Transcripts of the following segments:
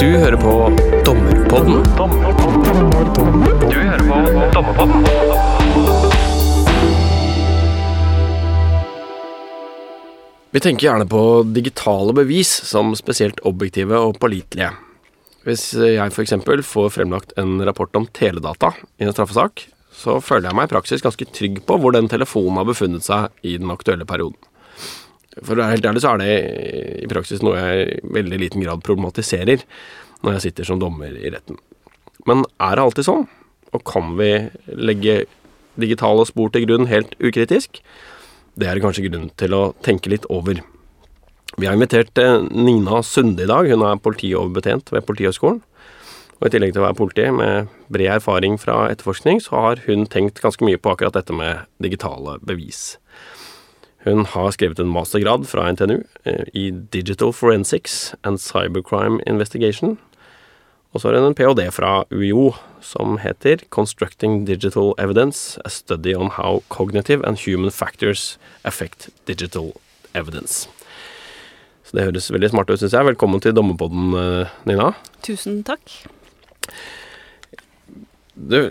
Du hører på Dommerpodden. Du hører på Dommerpodden. Vi tenker gjerne på digitale bevis som spesielt objektive og pålitelige. Hvis jeg f.eks. får fremlagt en rapport om teledata i en straffesak, så føler jeg meg i praksis ganske trygg på hvor den telefonen har befunnet seg i den aktuelle perioden. For å være helt ærlig så er det i praksis noe jeg i veldig liten grad problematiserer når jeg sitter som dommer i retten. Men er det alltid sånn? Og kan vi legge digitale spor til grunn helt ukritisk? Det er det kanskje grunn til å tenke litt over. Vi har invitert eh, Nina Sunde i dag. Hun er politioverbetjent ved Politihøgskolen. Og I tillegg til å være politi med bred erfaring fra etterforskning, så har hun tenkt ganske mye på akkurat dette med digitale bevis. Hun har skrevet en mastergrad fra NTNU eh, i Digital Forensics and Cybercrime Investigation. Og så har hun en ph.d. fra UiO som heter Constructing Digital Evidence, a study on how cognitive and human factors affect digital evidence. Så det høres veldig smart ut, syns jeg. Velkommen til Dommerpodden, eh, Nina. Tusen takk. Du,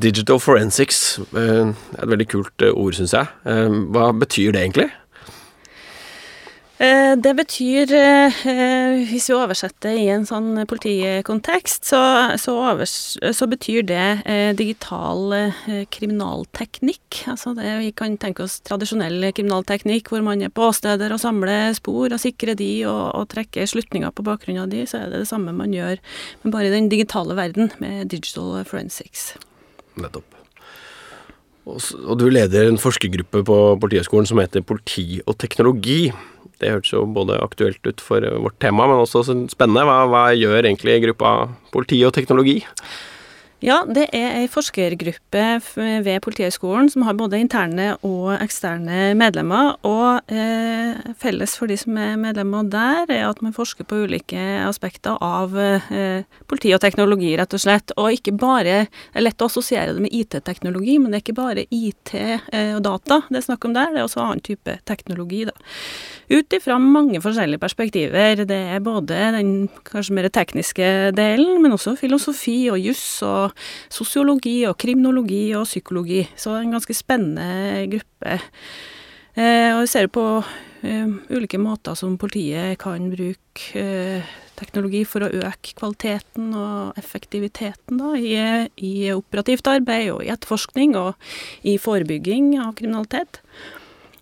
digital forensics eh, er et veldig kult eh, ord, syns jeg. Hva betyr det egentlig? Eh, det betyr, eh, hvis vi oversetter i en sånn politikontekst, så, så, overs, så betyr det eh, digital kriminalteknikk. Altså det vi kan tenke oss tradisjonell kriminalteknikk, hvor man er på åsteder og samler spor og sikrer de og, og trekker slutninger på bakgrunn av de, så er det det samme man gjør, men bare i den digitale verden, med digital forensics. Nettopp. Og du leder en forskergruppe på Politihøgskolen som heter Politi og teknologi. Det hørtes jo både aktuelt ut for vårt tema, men også spennende. Hva, hva gjør egentlig gruppa politi og teknologi? Ja, det er ei forskergruppe ved Politihøgskolen som har både interne og eksterne medlemmer. Og eh, felles for de som er medlemmer der, er at man forsker på ulike aspekter av eh, politi og teknologi, rett og slett. Og ikke bare Det er lett å assosiere det med IT-teknologi, men det er ikke bare IT eh, og data det er snakk om der, det er også annen type teknologi, da. Ut ifra mange forskjellige perspektiver. Det er både den kanskje mer tekniske delen, men også filosofi og juss og sosiologi og kriminologi og psykologi. Så en ganske spennende gruppe. Eh, og vi ser på eh, ulike måter som politiet kan bruke eh, teknologi for å øke kvaliteten og effektiviteten da, i, i operativt arbeid og i etterforskning og i forebygging av kriminalitet.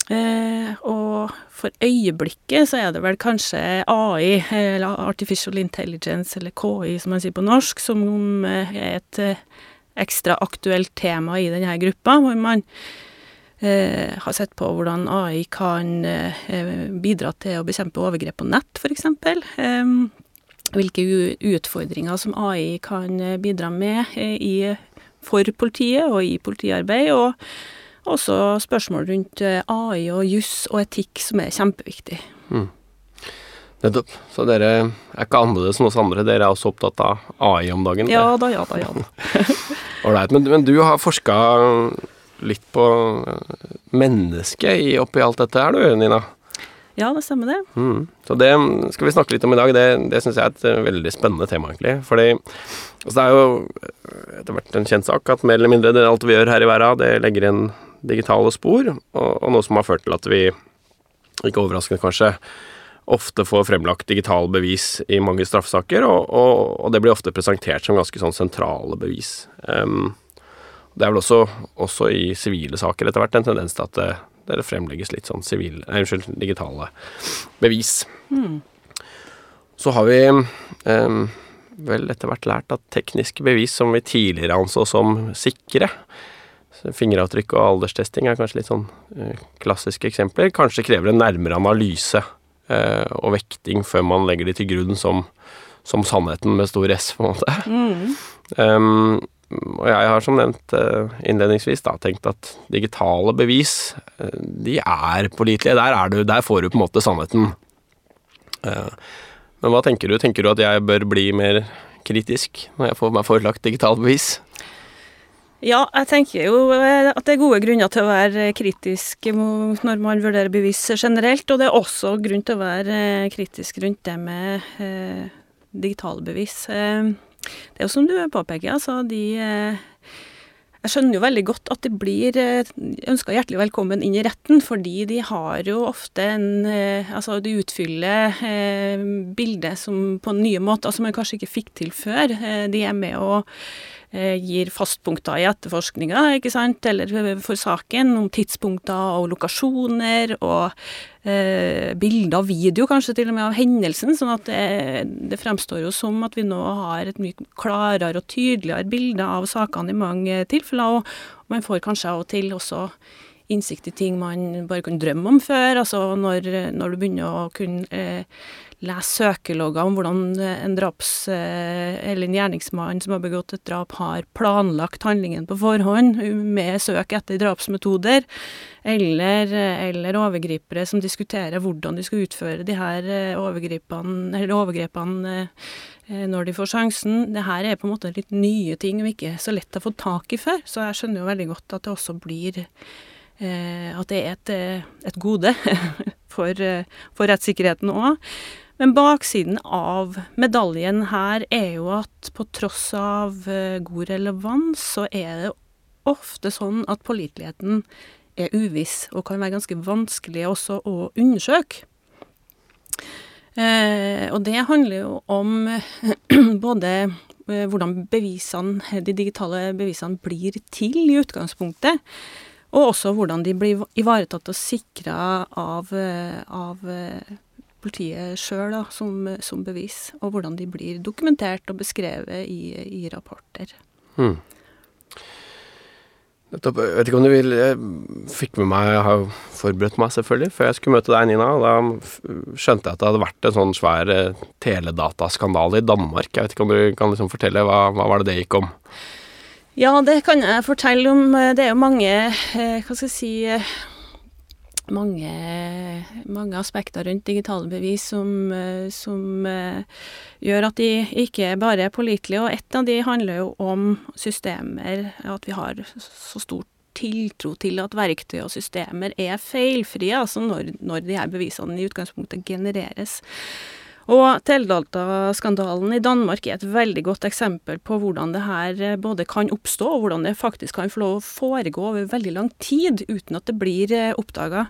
Eh, og for øyeblikket så er det vel kanskje AI, eller Artificial Intelligence, eller KI som man sier på norsk, som er et eh, ekstra aktuelt tema i denne gruppa, hvor man eh, har sett på hvordan AI kan eh, bidra til å bekjempe overgrep på nett, f.eks. Eh, hvilke utfordringer som AI kan eh, bidra med i, for politiet og i politiarbeid. og også spørsmål rundt eh, AI og juss og etikk som er kjempeviktig. Mm. Nettopp. Så dere er ikke annerledes enn oss andre, dere er også opptatt av AI om dagen? Ja da, ja da, ja da. Ålreit. men, men, du har forska litt på eh, mennesket oppi alt dette her, du Nina? Ja, det stemmer det. Mm. Så det skal vi snakke litt om i dag. Det, det syns jeg er et eh, veldig spennende tema, egentlig. Fordi altså det er jo etter hvert en kjent sak at mer eller mindre det, alt vi gjør her i verden, det legger inn digitale spor, og, og noe som har ført til at vi, ikke overraskende kanskje, ofte får fremlagt digitale bevis i mange straffesaker, og, og, og, det blir ofte presentert som ganske sånn sentrale bevis. Um, det er vel også, også i sivile saker etter hvert en tendens til at det, det fremlegges litt sånn sivil, nei, unnskyld, digitale bevis. Mm. Så har vi um, vel etter hvert lært at tekniske bevis som vi tidligere anså som sikre, Fingeravtrykk og alderstesting er kanskje litt sånn eh, klassiske eksempler. Kanskje krever en nærmere analyse eh, og vekting før man legger de til grunn som, som sannheten med stor S, på en måte. Mm. Um, og jeg har som nevnt uh, innledningsvis da, tenkt at digitale bevis, de er pålitelige. Der, er du, der får du på en måte sannheten. Men hva tenker du? Tenker du at jeg bør bli mer kritisk når jeg får meg forelagt digitale bevis? Ja, jeg tenker jo eh, at det er gode grunner til å være kritisk når man vurderer bevis generelt, og det er også grunn til å være eh, kritisk rundt det med eh, digitale bevis. Det er jo som du påpeker, altså de jeg skjønner jo veldig godt at de blir ønska hjertelig velkommen inn i retten, fordi de har jo ofte en Altså, de utfyller bildet som på nye måter som man kanskje ikke fikk til før. De er med å Eh, gir fastpunkter i etterforskninga, ikke sant, eller for saken, om tidspunkter og lokasjoner, og eh, bilder og video kanskje til og med av hendelsen, sånn at det, det, fremstår jo som at vi nå har et mye klarere og tydeligere bilde av sakene i mange tilfeller, og man får kanskje av og til også innsikt i ting man bare kunne drømme om før. Altså når, når du begynner å kunne eh, lese søkelogger om hvordan en draps- eh, eller en gjerningsmann som har begått et drap, har planlagt handlingen på forhånd med søk etter drapsmetoder, eller, eller overgripere som diskuterer hvordan de skal utføre de her eh, overgripene, overgrepene eh, når de får sjansen. Det her er på en måte litt nye ting og ikke så lett å få tak i før, så jeg skjønner jo veldig godt at det også blir at det er et, et gode for, for rettssikkerheten òg. Men baksiden av medaljen her er jo at på tross av eh, god relevans, så er det ofte sånn at påliteligheten er uviss, og kan være ganske vanskelig også å undersøke. Eh, og det handler jo om både eh, hvordan bevisene, de digitale bevisene blir til i utgangspunktet, og også hvordan de blir ivaretatt og sikra av, eh, av politiet sjøl som, som, bevis, og hvordan de blir dokumentert og beskrevet i, i rapporter. Hmm. Jeg vet ikke om du vil Jeg fikk med meg Jeg har jo forberedt meg, selvfølgelig, før jeg skulle møte deg, Nina. Da skjønte jeg at det hadde vært en sånn svær eh, teledataskandale i Danmark. Jeg vet ikke om du kan liksom fortelle hva, hva var det det gikk om? Ja, det kan jeg fortelle om. Det er jo mange eh, Hva skal jeg si mange, mange, aspekter rundt digitale bevis som, eh, som uh, gjør at de ikke bare er pålitelige. Og ett av de handler jo om systemer, at vi har så stort tiltro til at verktøy og systemer er feilfrie, altså når, når de her bevisene i utgangspunktet genereres. Og Teledata-skandalen i Danmark er et veldig godt eksempel på hvordan det her eh, både kan oppstå, og hvordan det faktisk kan få lov å foregå over veldig lang tid uten at det blir eh, oppdaga.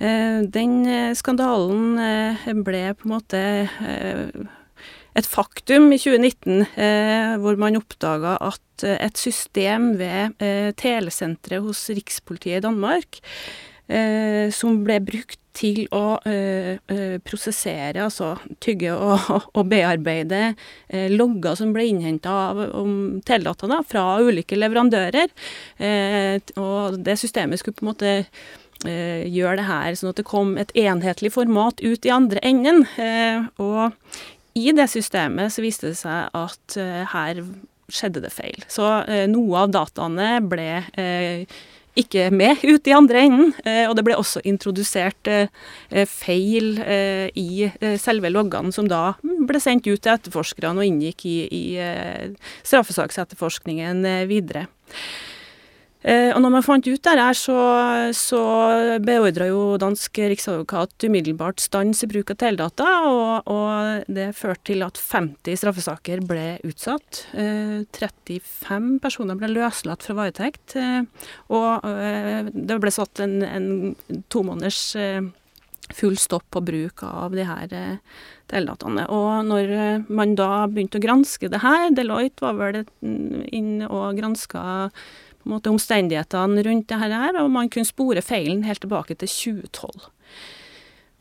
Eh, den skandalen ble på en måte et faktum i 2019, hvor man oppdaga at et system ved telesenteret hos Rikspolitiet i Danmark, som ble brukt til å øh, øh, prosessere, altså tygge og, og bearbeide eh, logger som ble innhenta om teledata da, fra ulike leverandører. Eh, og det systemet skulle på en måte eh, gjøre det her sånn at det kom et enhetlig format ut i andre enden. Eh, og i det systemet så viste det seg at her skjedde det feil. Så noe av dataene ble ikke med ut i andre enden. Eh, og det ble også introdusert eh, eh, feil i selve loggene, som da ble sendt ut til etterforskerne og inngikk i, i straffesaksetterforskningen videre. Eh, og når man fant ut det her, så, så beordra jo dansk riksadvokat umiddelbart stans i bruk av teledata, og, og, det førte til at 50 straffesaker ble utsatt. 35 eh, personer ble løslatt fra varetekt, eh, og det ble satt en, en to måneders full stopp på bruk av de her teledataene. Og når man da begynte å granske det her, Deloitte var vel inn og granska måte omstendighetene rundt det her, og man kunne spore feilen helt tilbake til 2012.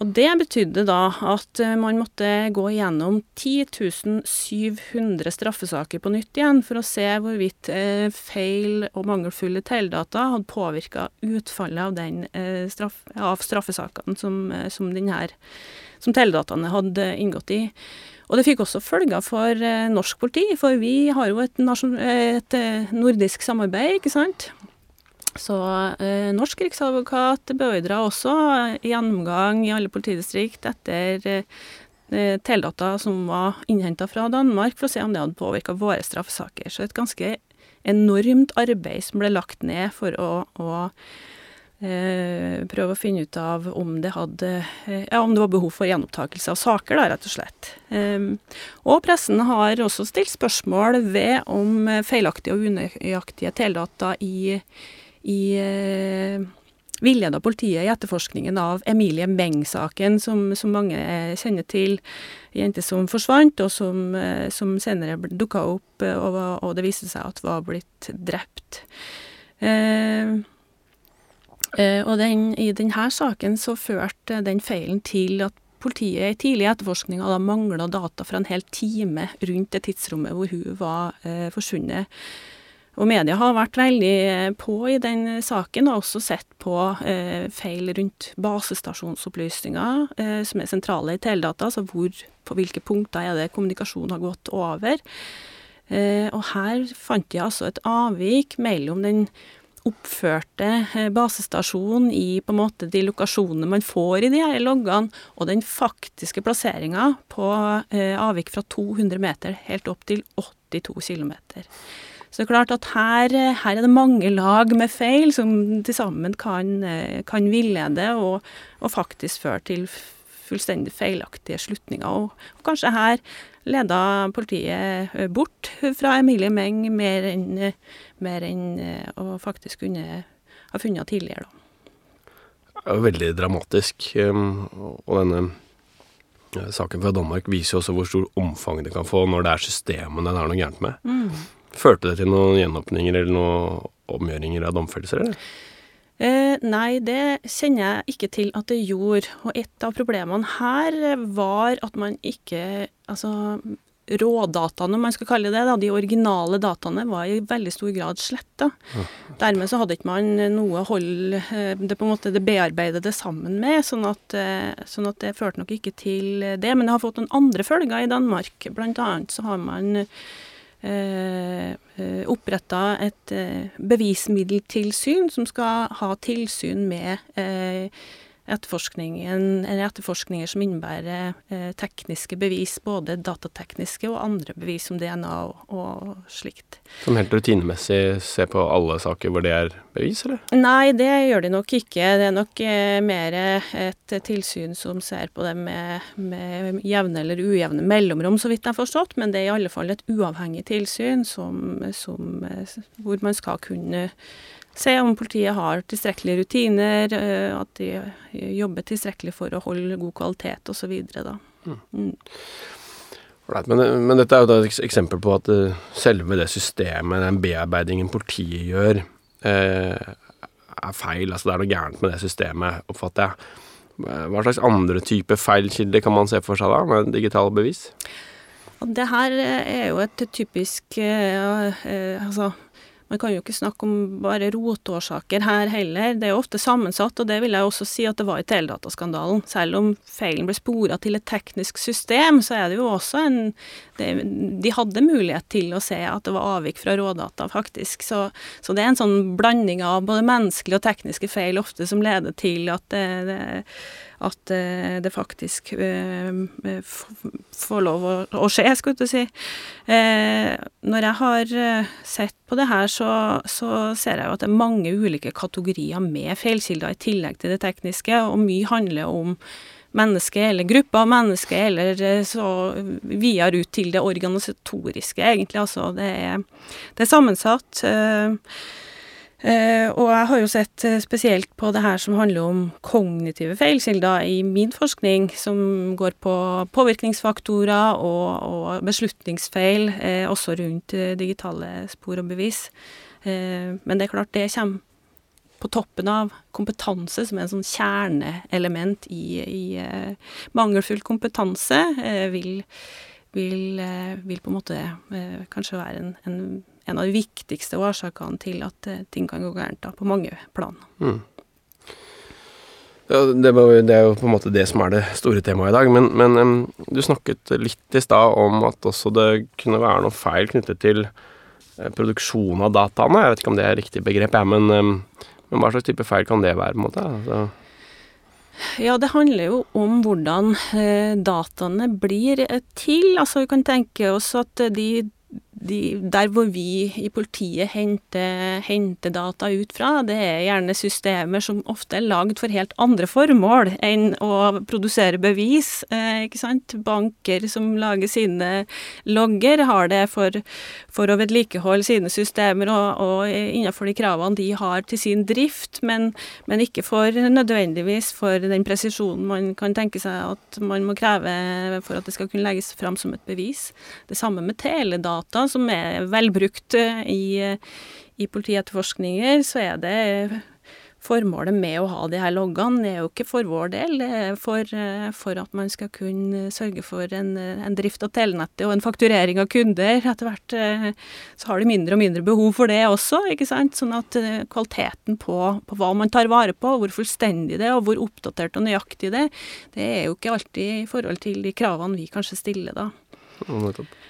Og det betydde da at eh, man måtte gå gjennom 10 700 straffesaker på nytt igjen for å se hvorvidt eh, feil og mangelfulle teledata hadde påvirka utfallet av, den, eh, straff, av straffesakene som, som, som teledataene hadde inngått i. Og det fikk også følger for norsk politi, for vi har jo et, et nordisk samarbeid, ikke sant. Så eh, norsk riksadvokat beordra også gjennomgang i alle politidistrikt etter eh, teldata som var innhenta fra Danmark, for å se om det hadde påvirka våre straffesaker. Så et ganske enormt arbeid som ble lagt ned for å, å eh, prøve å finne ut av om det, hadde, eh, ja, om det var behov for gjenopptakelse av saker, da, rett og slett. Eh, og pressen har også stilt spørsmål ved om feilaktige og unøyaktige teldata i, i eh, villeda politiet i etterforskningen av Emilie Meng-saken, som, som, mange kjenner til. Jente som forsvant, og som, eh, som senere dukka opp, eh, og, og, det viste seg at var blitt drept. Eh, Eh, og den, i denne saken så førte den feilen til at politiet i tidlig etterforskning hadde mangla data fra en hel time rundt det tidsrommet hvor hun var eh, forsvunnet. Og media har vært veldig eh, på i den saken, og også sett på eh, feil rundt basestasjonsopplysninger, eh, som er sentrale i teledata, altså hvor, på hvilke punkter er det kommunikasjonen har gått over. Eh, og her fant de altså et avvik mellom den oppførte eh, basestasjonen i på en måte de lokasjonene man får i de her loggene, og den faktiske plasseringa på eh, avvik fra 200 meter helt opp til 82 km. Så det er klart at her, her er det mange lag med feil som til sammen kan, kan villede og, og faktisk føre til fullstendig feilaktige slutninger. Og, og kanskje her leda politiet eh, bort fra Emilie Meng mer enn, mer enn eh, å faktisk kunne ha funnet tidligere, da. Det er jo veldig dramatisk. Um, og denne eh, saken fra Danmark viser jo også hvor stor omfang det kan få når det er systemene det er noe gærent med. Mm. Førte det til noen gjenåpninger eller noen omgjøringer av domfellelser, eller? Eh, nei, det kjenner jeg ikke til at det gjorde. Og et av problemene her var at man ikke Altså rådataene, om man skal kalle det det, de originale dataene, var i veldig stor grad sletta. Ja. Dermed så hadde ikke man noe å holde eh, det på en måte det bearbeidede sammen med, sånn at, eh, sånn at det førte nok ikke til det. Men det har fått noen andre følger i Danmark. Blant annet så har man oppretta et eh, bevismiddeltilsyn som skal ha tilsyn med etterforskningen, etterforskninger som innebærer eh, tekniske bevis, både datatekniske og andre bevis som DNA og, og, slikt. Som helt rutinemessig ser på alle saker hvor det er bevis, eller? Nei, det gjør de nok ikke. Det er nok eh, mer et tilsyn som ser på det med, med jevne eller ujevne mellomrom, så vidt jeg har forstått, men det er i alle fall et uavhengig tilsyn som, som, eh, hvor man skal kunne Se om politiet har tilstrekkelige rutiner, eh, at de eh, jobber tilstrekkelig for å holde god kvalitet osv. da. Mm. Mm. Right, men, men, dette er jo et eksempel på at selve det systemet, den bearbeidingen politiet gjør, eh, er feil. Altså det er noe gærent med det systemet, oppfatter jeg. Hva slags andre type feilkilder kan man se for seg da, med digitale bevis? Det her er jo et typisk eh, altså man kan jo ikke snakke om bare rotårsaker her heller, det er jo ofte sammensatt, og det vil jeg også si at det var i teledataskandalen. Selv om feilen ble spora til et teknisk system, så er det jo også en det, De hadde mulighet til å se at det var avvik fra rådata, faktisk. Så, så, det er en sånn blanding av både menneskelige og tekniske feil ofte som leder til at det, det at eh, det faktisk eh, eh, får lov å, skje, skulle jeg si. Når jeg har sett på det her, så, så, ser jeg jo at det er mange ulike kategorier med feilkilder i tillegg til det tekniske, og mye handler om mennesker eller grupper av mennesker, eller så videre ut til det organisatoriske, egentlig. Altså, det er, det er sammensatt. Uh, og jeg har jo sett uh, spesielt på det her som handler om kognitive feilkilder i min forskning, som går på påvirkningsfaktorer og, og beslutningsfeil, uh, også rundt digitale spor og bevis. men det er klart, det kommer på toppen av kompetanse, som er en sånn kjerneelement i, i Mangelfull kompetanse vil, vil, vil, på en måte kanskje være en, en en av de viktigste årsakene til at eh, ting kan gå gærent, da, på mange plan. Mm. Ja, det, er jo på en måte det som er det store temaet i dag. Men, men du snakket litt i stad om at også det kunne være noe feil knyttet til uh, produksjon av dataene. Jeg vet ikke om det er riktig begrep, jeg, men, men, hva slags type feil kan det være? på en måte? Altså ja, det handler jo om hvordan eh, dataene blir til. Altså vi kan tenke oss at de de, der hvor vi i politiet henter, henter, data ut fra, det er gjerne systemer som ofte er lagd for helt andre formål enn å produsere bevis. Eh, ikke sant? Banker som lager sine logger, har det for, for å vedlikeholde sine systemer og, og innenfor de kravene de har til sin drift, men, men ikke for nødvendigvis for den presisjonen man kan tenke seg at man må kreve for at det skal kunne legges fram som et bevis. Det samme med teledata, som er velbrukt eh, i, i politietterforskninger, så er det Formålet med å ha de her loggene er jo ikke for vår del, det er for, eh, for at man skal kunne sørge for en, en, drift av telenettet og en fakturering av kunder. Etter hvert eh, så har de mindre og mindre behov for det også, ikke sant. Sånn at kvaliteten på, på hva man tar vare på, hvor fullstendig det er, og hvor oppdatert og nøyaktig det er, det er jo ikke alltid i forhold til de kravene vi kanskje stiller da. Nettopp.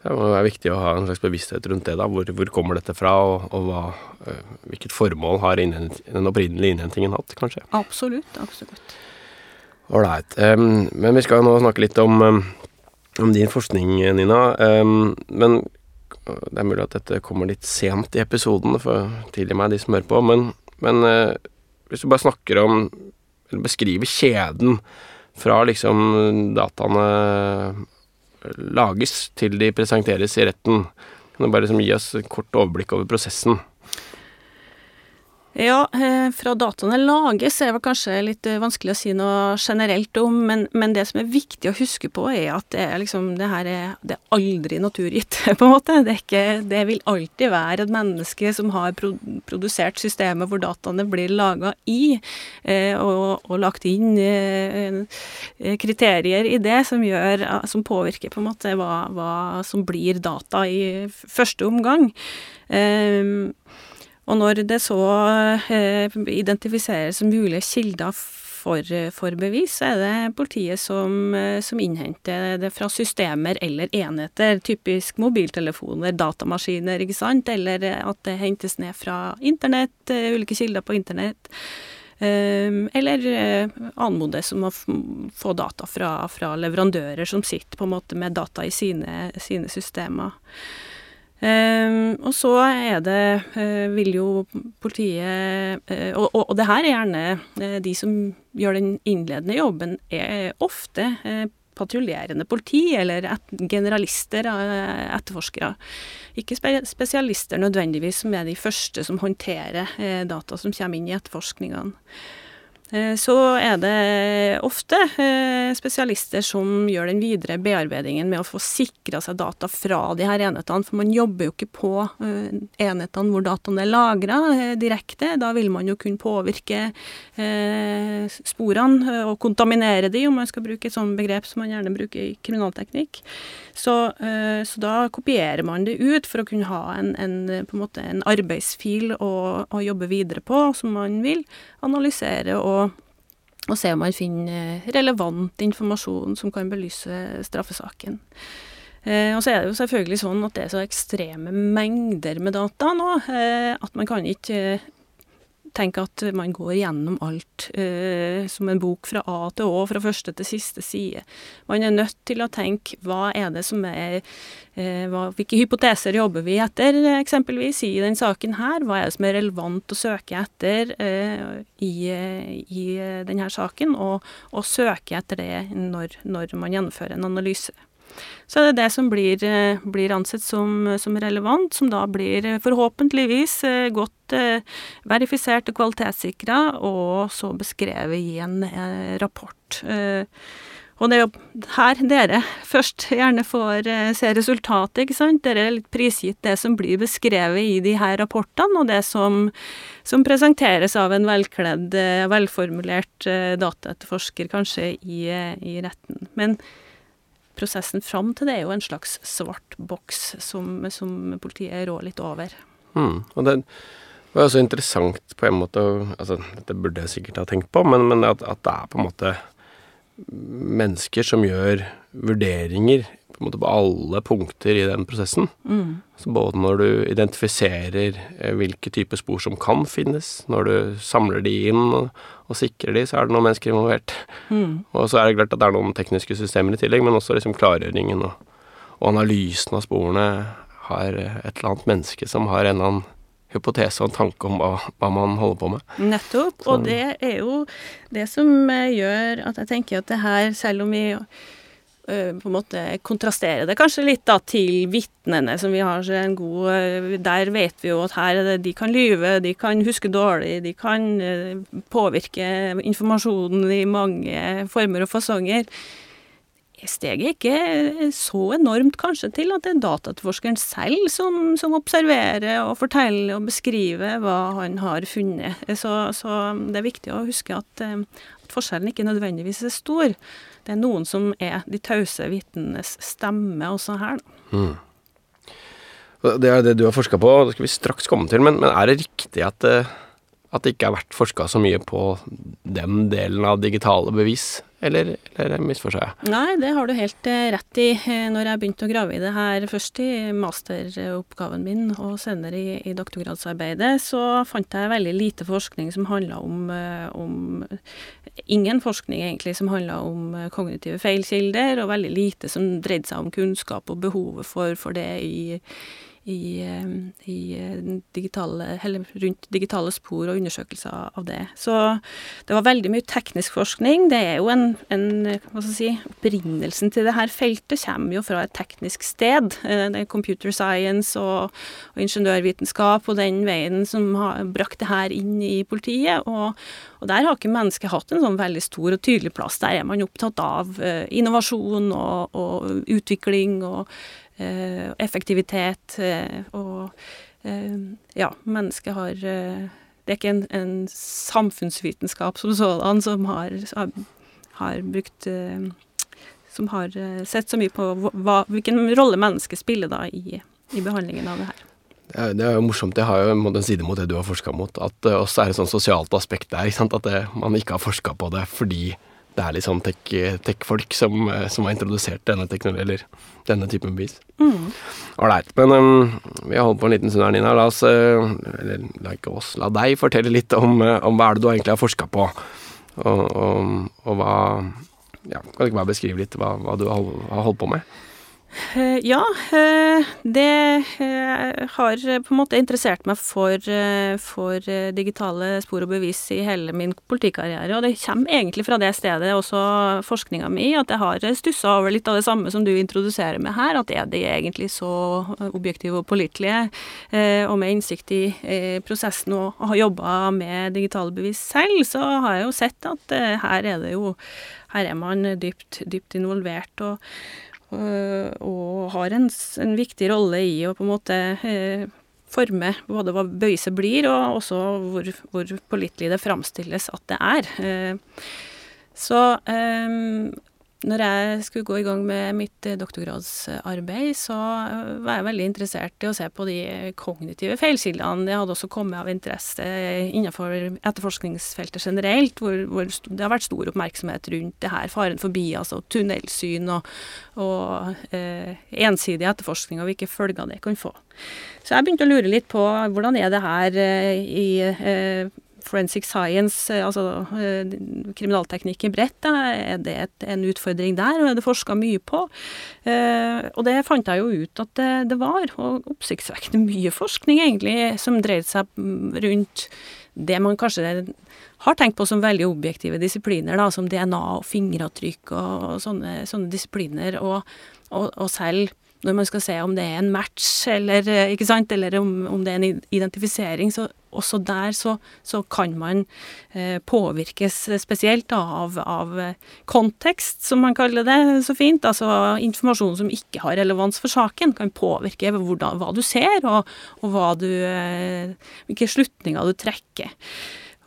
Det være viktig å ha en slags bevissthet rundt det. da, Hvor, hvor kommer dette fra, og, og hva, øh, hvilket formål har den opprinnelige innhentingen hatt, kanskje? Absolutt. Absolutt. Ålreit. Um, men vi skal nå snakke litt om, um, om din forskning, Nina. Um, men det er mulig at dette kommer litt sent i episoden, for tilgi meg de som hører på. Men, men uh, hvis du bare snakker om, eller beskriver kjeden fra liksom dataene lages til de presenteres i retten. Kan du bare liksom gi oss et kort overblikk over prosessen? Ja, eh, fra dataene lages er det kanskje litt eh, vanskelig å si noe generelt om, men, men, det som er viktig å huske på, er at det, er liksom, det her er, det er aldri naturgitt, på en måte. Det, ikke, det, vil alltid være et menneske som har produsert systemet hvor dataene blir laga i, eh, og, og, lagt inn kriterier i det som, gjør, som påvirker på en måte hva, hva som blir data i første omgang. Um, og når det så eh, identifiseres mulige kilder for, for, bevis, så er det politiet som, eh, som, innhenter det fra systemer eller enheter. Typisk mobiltelefoner, datamaskiner, ikke sant. Eller at det hentes ned fra internett, eh, ulike kilder på internett. Eh, eller anmodes om å få data fra, fra, leverandører som sitter på en måte med data i sine, sine systemer. Um, og så er det, uh, vil jo politiet uh, og, og, og, det her er gjerne uh, de som gjør den innledende jobben, er ofte patruljerende politi eller et, generalister, etterforskere. Ikke spe, spesialister nødvendigvis, som er de første som håndterer data som kommer inn i etterforskningene. Eh, så er det ofte eh, spesialister som gjør den videre bearbeidingen med å få sikra seg data fra de her enhetene, for man jobber jo ikke på eh, enhetene hvor dataene er lagra direkte. Da vil man jo kunne påvirke sporene og kontaminere de, om man skal bruke et sånt begrep som man gjerne bruker i kriminalteknikk. Så, så da kopierer man det ut for å kunne ha en, en, en, en arbeidsfil å, å jobbe videre på, som man vil analysere og og se om man finner relevant informasjon som kan belyse straffesaken. Eh, og så er det jo selvfølgelig sånn at det er så ekstreme mengder med data nå eh, at man kan ikke tenke at man går gjennom alt eh, som en bok fra A til Å, fra første til siste side. Man er nødt til å tenke hva er det som er eh, hva, Hvilke hypoteser jobber vi etter, eksempelvis, i den saken her? Hva er det som er relevant å søke etter eh, i, i denne saken, og, og, søke etter det når, når man gjennomfører en analyse. Så er det det som blir, eh, blir ansett som, som, relevant, som da blir eh, forhåpentligvis eh, godt verifisert og kvalitetssikra, og så beskrevet i en rapport. Og det er jo her dere først gjerne får se resultatet, ikke sant. Dere er litt prisgitt det som blir beskrevet i de her rapportene, og det som, som presenteres av en velkledd, velformulert dataetterforsker, kanskje, i, i retten. Men prosessen fram til det er jo en slags svart boks som, som politiet rår litt over. Mm, og det var jo så interessant på en måte altså Dette burde jeg sikkert ha tenkt på, men, men at, at, det er på en måte mennesker som gjør vurderinger på, en måte på alle punkter i den prosessen. Mm. Så både når du identifiserer eh, hvilke typer spor som kan finnes, når du samler de inn og, og sikrer de, så er det noen mennesker involvert. Mm. Og så er det klart at det er noen tekniske systemer i tillegg, men også liksom klargjøringen og, og analysen av sporene har et eller annet menneske som har en eller annen hypotese og en tanke om hva, hva man holder på med. Nettopp. Og det er jo det som eh, gjør at jeg tenker at det her, selv om vi på en måte kontrastere det kanskje litt da til vitnene som vi har en god eh, Der vet vi jo at her er det, de kan lyve, de kan huske dårlig, de kan påvirke informasjonen i mange former og fasonger steget ikke så enormt kanskje til at det er dataetterforskeren selv som, som, observerer og forteller og beskriver hva han har funnet. Så, så det er viktig å huske at, eh, at, forskjellen ikke nødvendigvis er stor. Det er noen som er de tause vitnenes stemme også her. Mm. Det er det du har forska på, det skal vi straks komme til. Men, men er det riktig at, eh, at det ikke har vært forska så mye på den delen av digitale bevis? Eller, eller misforstår jeg? Nei, det har du helt eh, rett i. Eh, når jeg begynte å grave i det her, først i masteroppgaven min og senere i, i doktorgradsarbeidet, så fant jeg veldig lite forskning som handla om, eh, om, Ingen forskning egentlig som handla om kognitive feilkilder, og veldig lite som dreide seg om kunnskap og behovet for, for det i i, eh, i eh, digitale, rundt digitale spor og undersøkelser av det. Så det var veldig mye teknisk forskning. Det er jo en, en hva skal jeg si, Opprinnelsen til det her feltet kommer jo fra et teknisk sted. Eh, det er computer science og, og ingeniørvitenskap og den veien som har brakt det her inn i politiet. Og, og der har ikke mennesket hatt en sånn veldig stor og tydelig plass. Der er man opptatt av innovasjon og, og utvikling og Eh, effektivitet eh, og eh, ja, mennesket har Det er ikke en, en samfunnsvitenskap som sådan som har, har, brukt Som har sett så mye på hva, hvilken rolle mennesket spiller da i, i behandlingen av det her. Det er, jo morsomt. Det har jo en side mot det du har forska mot. At også er et sånt sosialt aspekt der. At det, man ikke har forska på det fordi det er litt sånn tech-folk tech som, eh, som, har introdusert denne teknologien, eller denne typen bevis. Ålreit. Mm. Men um, vi har holdt på en liten stund her, Nina. La oss, uh, eller la ikke oss, la deg fortelle litt om, uh, om hva er det du egentlig har forska på, og, og, og, hva ja, Kan du ikke bare beskrive litt hva, hva du har holdt på med? Eh, ja, eh, det eh, har på en måte interessert meg for, for, digitale spor og bevis i hele min politikarriere. Og det kommer egentlig fra det stedet, også forskninga mi, at jeg har stussa over litt av det samme som du introduserer med her. At er de egentlig så objektive og pålitelige, og med innsikt i prosessen og har jobba med digitale bevis selv, så har jeg jo sett at her er det jo Her er man dypt, dypt involvert. og Eh, og har en, en, viktig rolle i å på en måte eh, forme både hva bøyse blir, og også hvor, hvor pålitelig det framstilles at det er. Eh, så når jeg skulle gå i gang med mitt eh, doktorgradsarbeid, så eh, var jeg veldig interessert i å se på de kognitive feilkildene. Det hadde også kommet av interesse innenfor etterforskningsfeltet generelt, hvor, hvor, det har vært stor oppmerksomhet rundt det her. Faren forbi, altså tunnelsyn og, og eh, ensidig etterforskning, og hvilke følger det kan få. Så jeg begynte å lure litt på hvordan er det her eh, i eh, forensic science, eh, altså kriminalteknikken i bredt, er det et, en utfordring der, og er det forska mye på. Eh, og det fant jeg jo ut at det, var, og oppsiktsvekkende mye forskning egentlig, som dreide seg rundt det man kanskje har tenkt på som veldig objektive disipliner, da, som DNA og fingeravtrykk og sånne, sånne disipliner, og, og, og selv når man skal se om det er en match, eller, sant, eller om, om det er en identifisering, så også der så, så kan man eh, påvirkes spesielt av, av, kontekst, som man kaller det så fint. Altså informasjon som ikke har relevans for saken, kan påvirke hvordan, hva du ser, og, og du, eh, hvilke slutninger du trekker.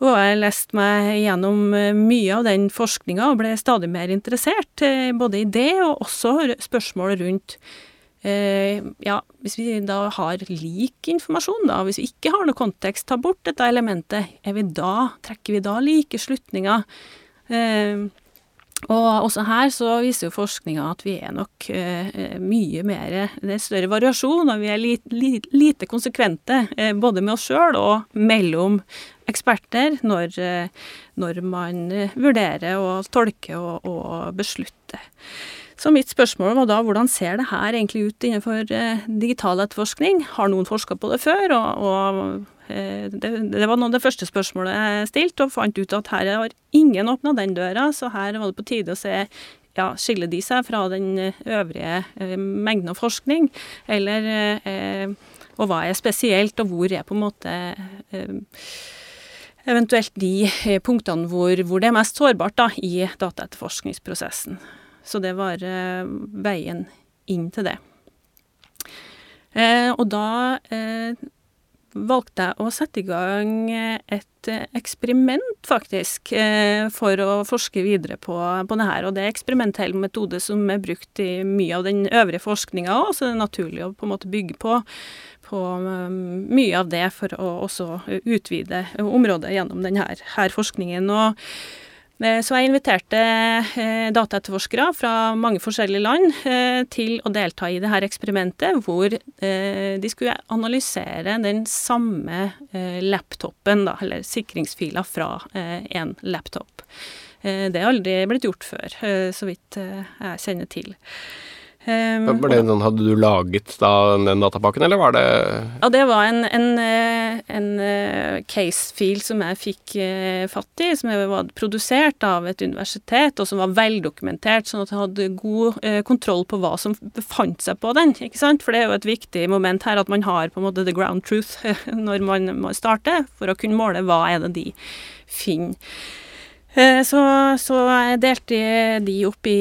Og jeg leste meg gjennom eh, mye av den forskninga og ble stadig mer interessert, eh, både i det og også spørsmål rundt Eh, ja, hvis vi da har lik informasjon, da, hvis vi ikke har noe kontekst, ta bort dette elementet, er vi da, trekker vi da like slutninger? Eh, og også her så viser jo forskninga at vi er nok uh, mye mer Det er større variasjon, og vi er lite, li, lite konsekvente både med oss sjøl og mellom eksperter når, når man vurderer og tolker og, og beslutter. Så mitt spørsmål var da hvordan ser det her egentlig ut innenfor eh, digital etterforskning? Har noen forska på det før? Og, og eh, det, det, var noe av det første spørsmålet jeg stilte, og fant ut at her har ingen åpna den døra, så her var det på tide å se ja, skiller de seg fra den øvrige eh, mengden av forskning, eller eh, Og hva er spesielt, og hvor er på en måte eh, eventuelt de eh, punktene hvor, hvor, det er mest sårbart da, i dataetterforskningsprosessen. Så det var eh, veien inn til det. Eh, og da eh, valgte jeg å sette i gang et eksperiment, faktisk, for å forske videre på, på det her. Og det er eksperimentell metode som er brukt i mye av den øvrige forskninga òg, så det er naturlig å på en måte bygge på på mye av det for å også utvide området gjennom denne her forskningen. Og så jeg inviterte eh, dataetterforskere fra mange forskjellige land eh, til å delta i dette eksperimentet, hvor de skulle analysere den samme laptopen, da, eller sikringsfila fra en laptop. Det har aldri blitt gjort før, så vidt jeg kjenner til. Um, var det noen Hadde du laget da den datapakken, eller var det Ja, det var en, en, eh, en eh, case-fil som jeg fikk eh, fatt i, som var produsert av et universitet, og som var veldokumentert, sånn at jeg hadde god kontroll på hva som befant seg på den. ikke sant? For det er jo et viktig moment her at man har på en måte the ground truth når man, man starter, for å kunne måle hva er det de finner. Eh, så, så jeg delte de opp i,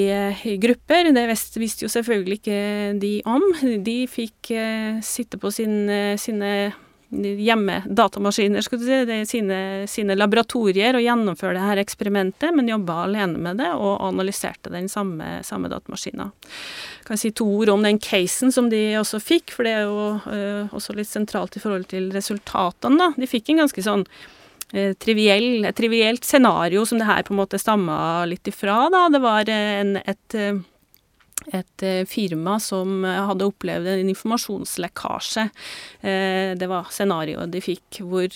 i grupper. Det visste, jo selvfølgelig ikke de om. De fikk uh, sitte på sin, sine hjemmedatamaskiner, si, sine, sine, laboratorier og gjennomføre det her eksperimentet, men jobba alene med det og analyserte den samme, samme datamaskina. Jeg kan si to ord om den casen som de også fikk, for det er jo uh, også litt sentralt i forhold til resultatene. da. De fikk en ganske sånn Eh, triviell, et trivielt scenario som det her på en måte stamma litt ifra. Da. Det var en, et, eh, et eh, firma som hadde opplevd en informasjonslekkasje. Det var scenarioet de fikk, hvor,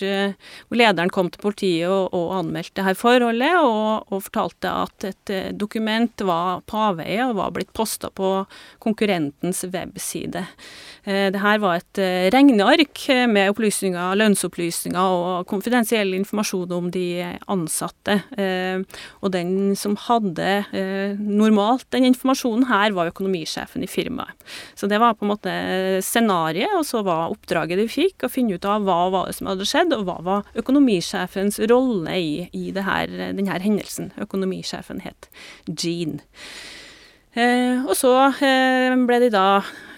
lederen kom til politiet og, anmeldte dette forholdet, og, og, fortalte at et dokument var på avveie og var blitt posta på konkurrentens webside. Eh, det her var et eh, regneark med opplysninger, lønnsopplysninger og konfidensiell informasjon om de ansatte. Eh, og den som hadde normalt den informasjonen her, var økonomisjefen i firmaet. Så det var på en måte scenarioet, og så var oppdraget de fikk, å finne ut av hva var det som hadde skjedd, og hva var økonomisjefens rolle i, i her, denne hendelsen. Økonomisjefen het Jean. Eh, og så eh, ble de da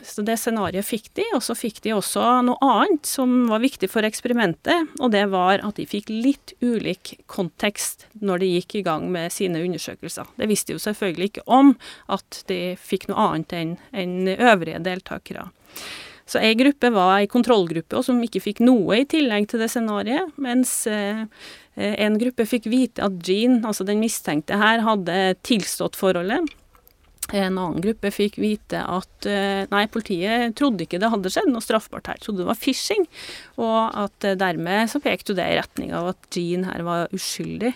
så det scenarioet fikk de, og så fikk de også noe annet som var viktig for eksperimentet, og det var at de fikk litt ulik kontekst når de gikk i gang med sine undersøkelser. Det visste jo selvfølgelig ikke om, at de fikk noe annet enn en øvrige deltakere. Så ei gruppe var ei kontrollgruppe, og som ikke fikk noe i tillegg til det scenarioet, mens eh, en gruppe fikk vite at Jean, altså den mistenkte her, hadde tilstått forholdet. En annen gruppe fikk vite at eh, nei, politiet trodde ikke det hadde skjedd noe straffbart her, trodde det var phishing, og at eh, dermed så pekte det i retning av at Jean her var uskyldig.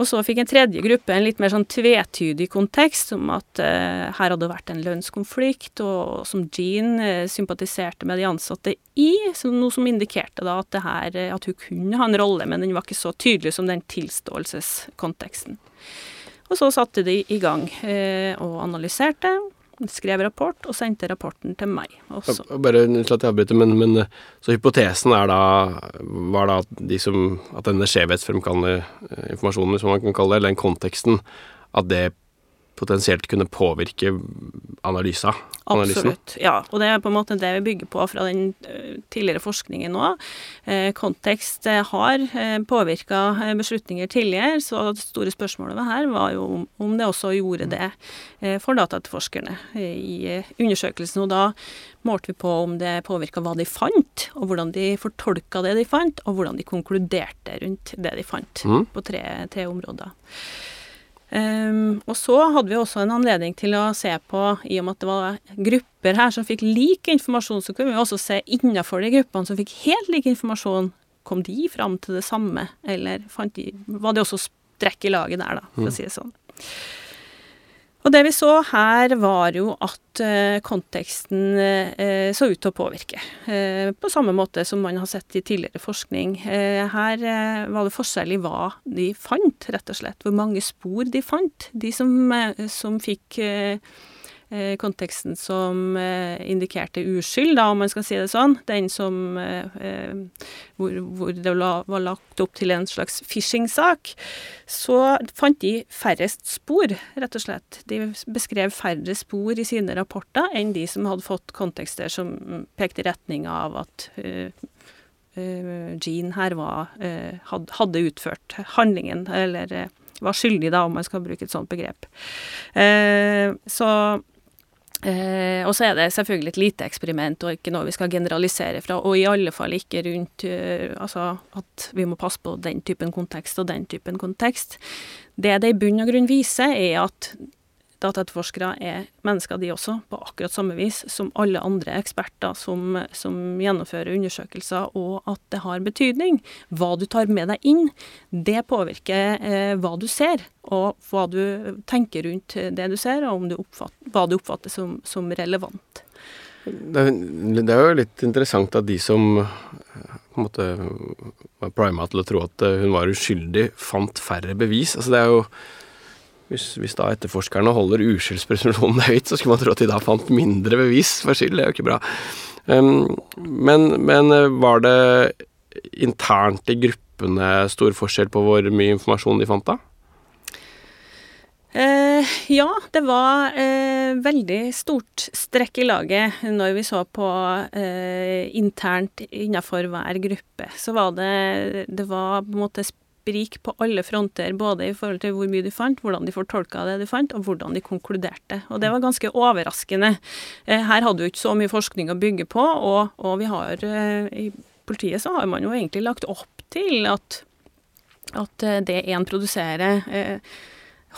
Og så fikk en tredje gruppe en litt mer sånn tvetydig kontekst, om at uh, her hadde vært en lønnskonflikt, og som Jean uh, sympatiserte med de ansatte i, noe som indikerte da at, her, at hun kunne ha en rolle, men den var ikke så tydelig som den tilståelseskonteksten. Og så satte de i gang eh, og analyserte, skrev rapport og sendte rapporten til meg også. Bare Unnskyld at jeg avbryter, men, men, så hypotesen er da, var da at, de som, at denne skjevhetsfremkallende eh, informasjonen, som man kan kalle det, eller den konteksten, at det potensielt kunne påvirke analysa? Absolutt. Ja, og det er på en måte det vi bygger på fra den eh, tidligere forskningen nå. Eh, kontekst eh, har påvirka beslutninger tidligere, så det store spørsmålet her var jo om, det også gjorde det for dataetterforskerne i undersøkelsen. Og da målte vi på om det påvirka hva de fant, og hvordan de fortolka det de fant, og hvordan de konkluderte rundt det de fant, mm. på tre, tre områder. Um, og så hadde vi også en anledning til å se på, i og med at det var grupper her som fikk lik informasjon, så kunne vi også se innafor de gruppene som fikk helt lik informasjon. Kom de fram til det samme, eller de, var det også strekk i laget der, da, for å mm. si det sånn. Og det vi så her, var jo at uh, konteksten uh, så ut til å påvirke. Uh, på samme måte som man har sett i tidligere forskning. her var det forskjell i hva de fant, rett og slett. Hvor mange spor de fant. De som, som fikk Eh, konteksten som eh, indikerte uskyld, da, om man skal si det sånn. Den som eh, hvor, hvor, det var lagt opp til en slags phishing-sak. Så fant de færrest spor, rett og slett. De beskrev færre spor i sine rapporter enn de som hadde fått kontekster som pekte i retning av at Jean her var, hadde utført handlingen, eller var skyldig, da, om man skal bruke et sånt begrep. så Eh, og så er det selvfølgelig et lite eksperiment, og ikke noe vi skal generalisere fra. Og i alle fall ikke rundt eh, altså at vi må passe på den typen kontekst og den typen kontekst. Det det i bunn og grunn viser, er at Dataetterforskere er mennesker, de også, på akkurat samme vis som alle andre eksperter som, som, gjennomfører undersøkelser, og at det har betydning. Hva du tar med deg inn, det påvirker eh, hva du ser, og hva du tenker rundt det du ser, og du hva du oppfatter som, som relevant. Det, det, er jo litt interessant at de som på en måte var prima til å tro at hun var uskyldig, fant færre bevis. Altså det er jo hvis, hvis da etterforskerne holder uskyldspresumpsjonen høyt, så skulle man tro at de da fant mindre bevis for skyld. Det er jo ikke bra. Um, men, men, eh, var det internt i gruppene stor forskjell på hvor mye informasjon de fant da? Eh, ja, det var eh, veldig stort strekk i laget når vi så på eh, internt innenfor hver gruppe. Så var det Det var på en måte sprik på alle fronter, både i forhold til hvor mye de fant, hvordan de fortolka det de fant, og hvordan de konkluderte. Og det var ganske overraskende. Eh, her hadde vi ikke så mye forskning å bygge på, og, og vi har eh, I politiet så har man jo egentlig lagt opp til at, at eh, det én produserer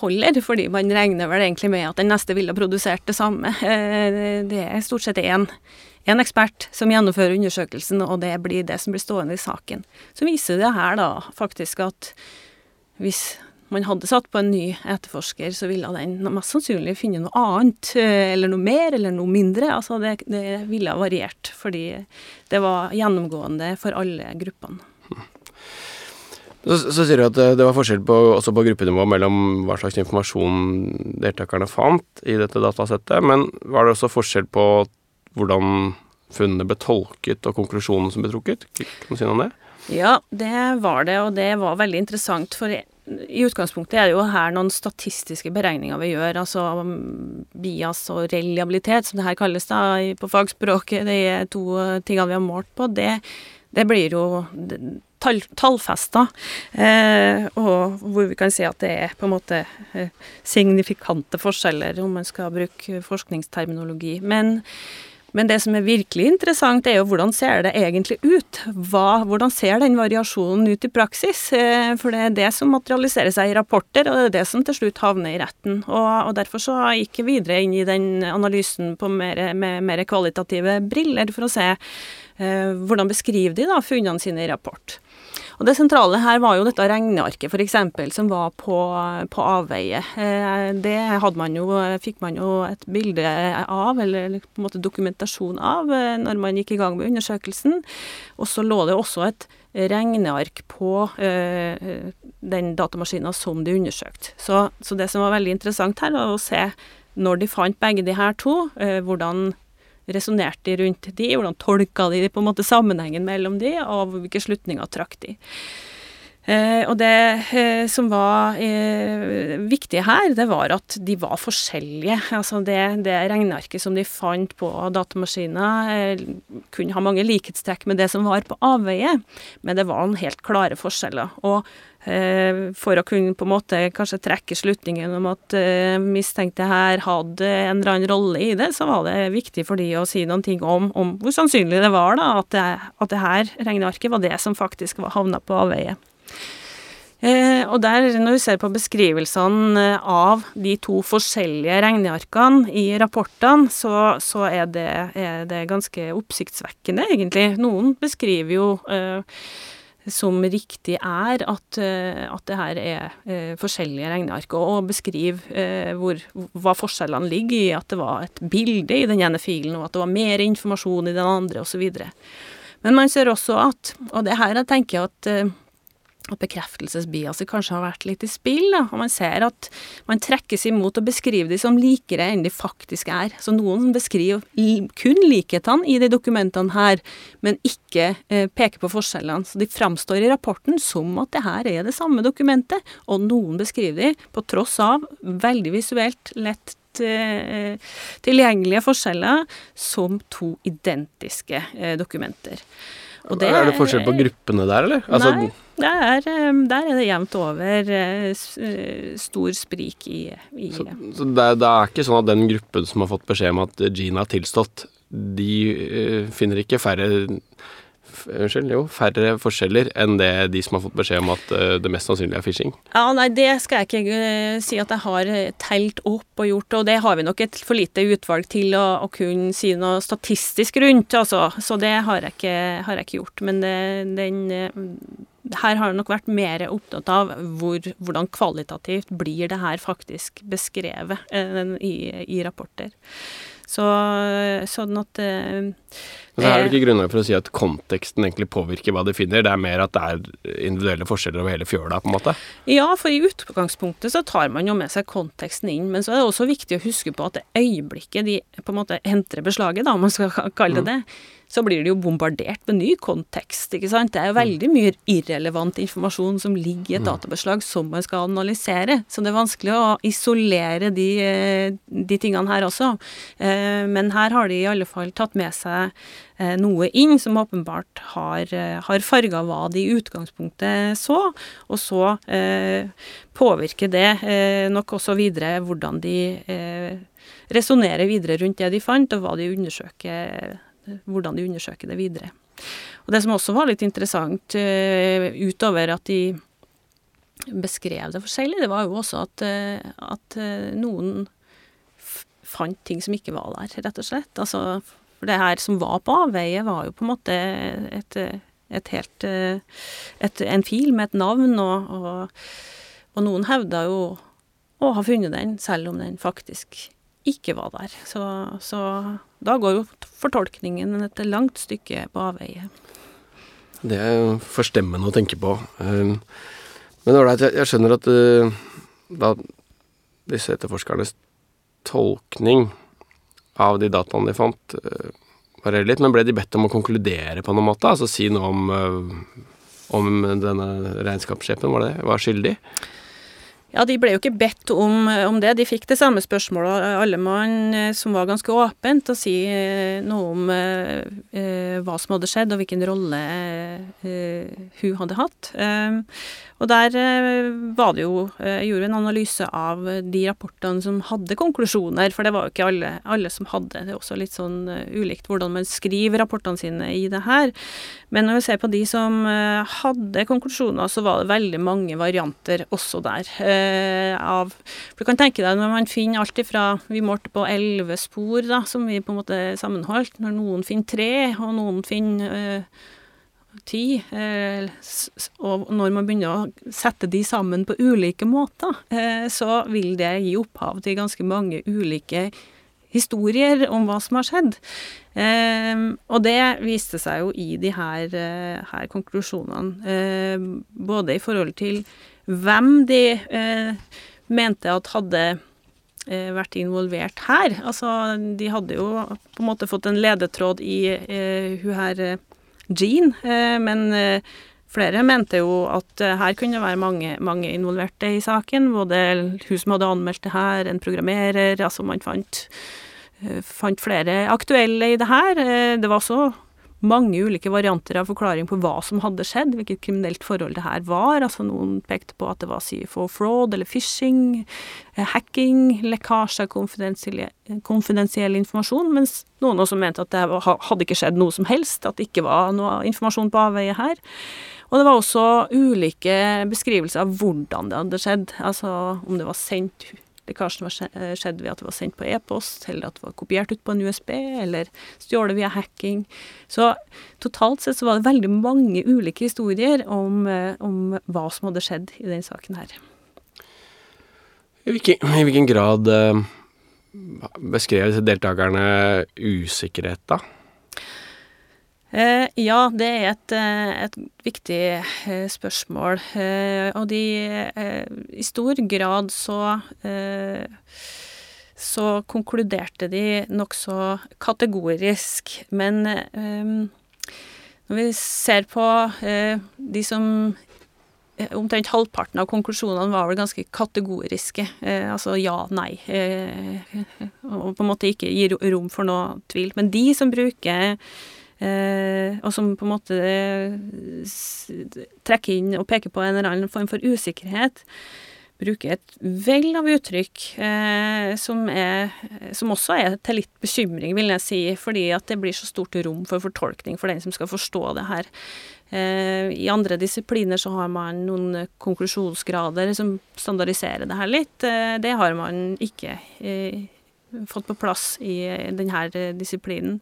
holder, fordi man regner vel egentlig med at den neste ville produsert det samme. Det er stort sett én en ekspert som gjennomfører undersøkelsen, og det blir det som blir stående i saken. Så viser det her da faktisk at hvis man hadde satt på en ny etterforsker, så ville den mest sannsynlig finne noe annet, eh, eller noe mer, eller noe mindre. Altså det, det ville ha variert, fordi det var gjennomgående for alle gruppene. Så, så, sier du at det var forskjell på, også på gruppenivå mellom hva slags informasjon deltakerne fant i dette datasettet, men var det også forskjell på hvordan funnene ble tolket og konklusjonen som ble trukket? Kan du si noe om det? Ja, det var det, og det var veldig interessant. For i utgangspunktet er det jo her noen statistiske beregninger vi gjør, altså bias og reliabilitet, som det her kalles da på fagspråket. Det er to tingene vi har målt på. Det, det blir jo tall, tallfesta, eh, og hvor vi kan si at det er på en måte eh, signifikante forskjeller, om man skal bruke forskningsterminologi. Men men det som er virkelig interessant, er jo hvordan ser det egentlig ut? Hva, hvordan ser den variasjonen ut i praksis? Eh, for det er det som materialiserer seg i rapporter, og det er det som til slutt havner i retten. Og, og derfor så gikk jeg videre inn i den analysen mer, med mer kvalitative briller, for å se eh, hvordan beskriver de da funnene sine i rapport. Og det sentrale her var jo dette regnearket, f.eks., som var på, på avveie. Eh, det man jo, fikk man jo et bilde av, eller på en måte dokumentasjon av, eh, når man gikk i gang med undersøkelsen. Og så lå det også et regneark på øh, den datamaskinen som de undersøkte. Så, så, det som var veldig interessant her, var å se når de fant begge de her to, hvordan resonnerte de rundt de, hvordan tolka de på en måte sammenhengen mellom de, og hvilke slutninger trakk de. Eh, og det eh, som var eh, viktig her, det var at de var forskjellige. Altså det, det regnearket som de fant på datamaskiner, eh, kunne ha mange likhetstrekk med det som var på avveie, men det var en helt klare forskjeller. Og Eh, for å kunne på en måte kanskje trekke slutningen om at uh, mistenkte her hadde en eller annen rolle i det, så var det viktig for de å si noen ting om, om hvor sannsynlig det var da, at det, at det her regnearket var det som faktisk havna på avveie. Eh, og der, når vi ser på beskrivelsene av de to forskjellige regnearkene i rapportene, så, så er, det, er, det, ganske oppsiktsvekkende, egentlig. Noen beskriver jo eh, som riktig er at, eh, at det her er eh, forskjellige regneark, og, beskriver eh, hvor, hva forskjellene ligger i at det var et bilde i den ene filen, og at det var mer informasjon i den andre, osv. Men man ser også at, og det her jeg tenker at eh, at bekreftelsesbiaset kanskje har vært litt i spill. Da. Og man ser at man trekkes imot å beskrive de som likere enn de faktisk er. Så noen beskriver kun likhetene i de dokumentene her, men ikke eh, peker på forskjellene. Så de framstår i rapporten som at det her er det samme dokumentet, og noen beskriver de, på tross av veldig visuelt lett eh, tilgjengelige forskjeller, som to identiske eh, dokumenter. Det, er det forskjell på gruppene der, eller? Altså, nei, er, eh, der er det jevnt over eh, eh, stor sprik i, i Så, så det, det, er ikke sånn at den gruppen som har fått beskjed om at Gina har tilstått, de uh, finner ikke færre unnskyld, jo, færre forskjeller enn det de som har fått beskjed om at det mest sannsynlig er phishing? Ja, nei, det skal jeg ikke si at jeg har eh, telt opp og gjort, og det har vi nok et for lite utvalg til å, å kunne si noe statistisk rundt, altså. Så det har jeg ikke, har jeg ikke gjort. Men det, den her har det nok vært mer opptatt av hvor, hvordan kvalitativt blir det her faktisk beskrevet eh, i, i rapporter. Så, sånn at eh, Men her er det ikke grunnlag for å si at konteksten egentlig påvirker hva de finner, det er mer at det er individuelle forskjeller over hele fjøla, på en måte? Ja, for i utgangspunktet så tar man jo med seg konteksten inn, men så er det også viktig å huske på at det øyeblikket de på en måte entrer beslaget, da, om man skal kalle det mm. det, så blir det jo bombardert med ny kontekst. ikke sant? Det er jo veldig mye irrelevant informasjon som ligger i et mm. databeslag som man skal analysere. Så det er vanskelig å isolere de, eh, de tingene her også. Eh, men her har de i alle fall tatt med seg eh, noe inn som åpenbart har, har farga hva de i utgangspunktet så, og så påvirker det nok også videre hvordan de resonnerer videre rundt det de fant, og hva de undersøker hvordan de undersøker det videre. Og Det som også var litt interessant, uh, utover at de beskrev det forskjellig, det var jo også at, uh, at uh, noen fant ting som ikke var der, rett og slett. Altså, for det her som var på avveie, var jo på en måte et, et helt et, En fil med et navn, og, og, og noen hevda jo å ha funnet den, selv om den faktisk ikke var der. Så, så da går jo fortolkningen et langt stykke på avveie. Det er forstemmende å tenke på. Um, men ålreit, jeg skjønner at uh, da disse etterforskernes tolkning av de dataene de fant, uh, varierer litt, men ble de bedt om å konkludere på noen måte? Altså si noe om, uh, om denne regnskapssjefen, var det, var skyldig? Ja, de ble jo ikke bedt om, om, det. De fikk det samme spørsmålet, alle mann, eh, som var ganske åpent, å si eh, noe om eh, eh, hva som hadde skjedd, og hvilken rolle eh, hun hadde hatt. Eh, og der eh, var det jo Jeg eh, gjorde en analyse av de rapportene som hadde konklusjoner, for det var jo ikke alle, alle som hadde. Det er også litt sånn uh, ulikt hvordan man skriver rapportene sine i det her. Men når vi ser på de som hadde konklusjoner, så var det veldig mange varianter også der. Av For du kan tenke deg når man finner alt ifra Vi målte på elleve spor, da, som vi på en måte sammenholdt. Når noen finner tre, og noen finner tid. Eh, og når man begynner å sette de sammen på ulike måter, eh, så vil det gi opphav til ganske mange ulike historier om hva som har skjedd. Eh, og det viste seg jo i de her, her konklusjonene. både i forhold til hvem de mente at hadde vært involvert her. Altså, de hadde jo på en måte fått en ledetråd i hun her Jean, eh, men eh, flere mente jo at eh, her kunne det være mange, mange, involverte i saken. Både hun som hadde anmeldt det her, en programmerer Altså, man fant, fant flere aktuelle i det her. Det var også mange ulike varianter av forklaring på hva som hadde skjedd, hvilket kriminelt forhold det her var. Altså Noen pekte på at det var CFO fraud eller phishing, eh, hacking, lekkasje av konfidensiell, informasjon, mens noen også mente at det hadde ikke skjedd noe som helst, at det ikke var noe informasjon på avveie her. Og det var også ulike beskrivelser av hvordan det hadde skjedd, altså om det var sendt lekkasjen var skjedd ved at det var sendt på e-post, eller at det var kopiert ut på en USB, eller stjålet via hacking. Så totalt sett så var det veldig mange ulike historier om, om hva som hadde skjedd i den saken her. I hvilken, i hvilken grad beskrev disse deltakerne usikkerhet, da? Eh, ja, det er et, eh, et viktig eh, spørsmål. Eh, og de eh, I stor grad så eh, så konkluderte de nokså kategorisk. Men når vi ser på de som Omtrent halvparten av konklusjonene var vel ganske kategoriske. altså ja, nei. og på en måte ikke gir rom for noe tvil. Men de som bruker Eh, og som på en måte eh, trekker inn og peker på en eller annen form for usikkerhet. Bruker et vell av uttrykk eh, som, er, som også er til litt bekymring, vil jeg si, fordi at det blir så stort rom for fortolkning for den som skal forstå det her. Eh, I andre disipliner så har man noen konklusjonsgrader som standardiserer det her litt. Eh, det har man ikke eh, fått på plass i denne disiplinen.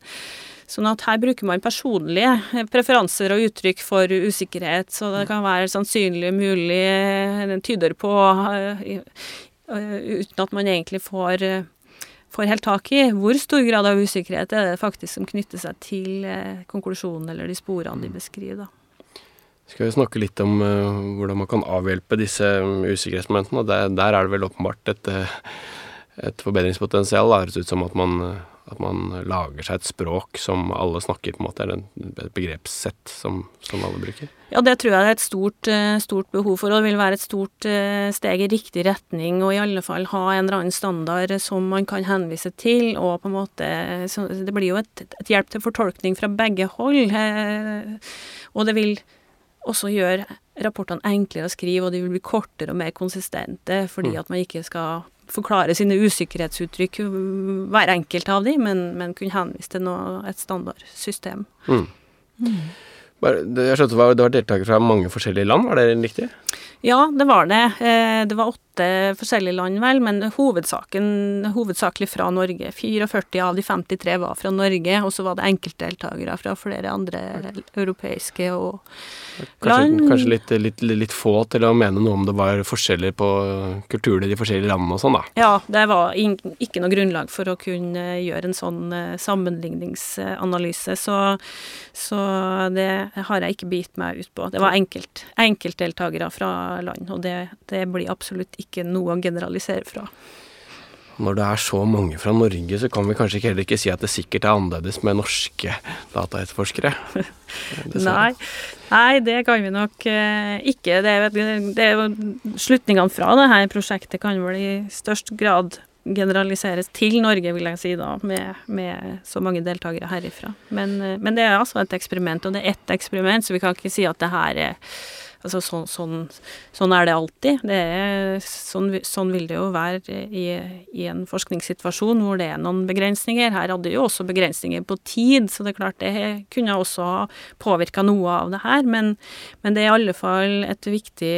Sånn at her bruker man personlige preferanser og uttrykk for usikkerhet, så det kan være sannsynlig, mulig, den tyder på eh, Uten at man egentlig får, får helt tak i hvor stor grad av usikkerhet er det faktisk som knytter seg til eh, konklusjonen eller de sporene de mm. beskriver. da. Skal vi snakke litt om uh, hvordan man kan avhjelpe disse usikkerhetsmomentene. Der, der er det vel åpenbart et, et forbedringspotensial. Det høres ut som at man at man lager seg et språk som alle snakker, på en måte, eller et begrepssett som, som, alle bruker? Ja, det tror jeg det er et stort, eh, stort, behov for, og det vil være et stort eh, steg i riktig retning. Og i alle fall ha en eller annen standard som man kan henvise til, og på en måte Det blir jo et, et hjelp til fortolkning fra begge hold, eh, og det vil også gjøre rapportene enklere å skrive, og de vil bli kortere og mer konsistente, fordi mm. at man ikke skal forklare sine usikkerhetsuttrykk, hver enkelt av de, men, men kunne henvise til noe, et standardsystem. Mm. Mm. Jeg skjønte det var deltakere fra mange forskjellige land, var det riktig? Ja, det var det. Eh, det var åtte forskjellige land, vel, men hovedsakelig fra Norge. 44 av de 53 var fra Norge, og så var det enkeltdeltakere fra flere andre europeiske og land. Kanskje, litt, litt, litt, få til å mene noe om det var forskjeller på kulturer i de forskjellige landene og sånn, da? Ja, det var ikke noe grunnlag for å kunne gjøre en sånn eh, sammenligningsanalyse, så, så det har jeg ikke bitt meg ut på. Det var enkelt, enkeltdeltakere fra land, og det, det blir absolutt ikke noe å generalisere fra. Når det er så mange fra Norge, så kan vi kanskje heller ikke si at det sikkert er annerledes med norske dataetterforskere? Nei. Nei, det kan vi nok eh, ikke. Det, det, slutningene fra dette prosjektet kan vel i størst grad generaliseres til Norge, vil jeg si da, med, med så mange deltakere herifra. Men, eh, men, det er altså et eksperiment, og det er ett eksperiment, så vi kan ikke si at det her er Altså sånn, sånn, sånn, er det alltid. Det er, sånn, sånn, vil det jo være i, i, en forskningssituasjon hvor det er noen begrensninger. Her hadde jo også begrensninger på tid, så det er klart det kunne også ha påvirka noe av det her. Men, men, det er i alle fall viktig,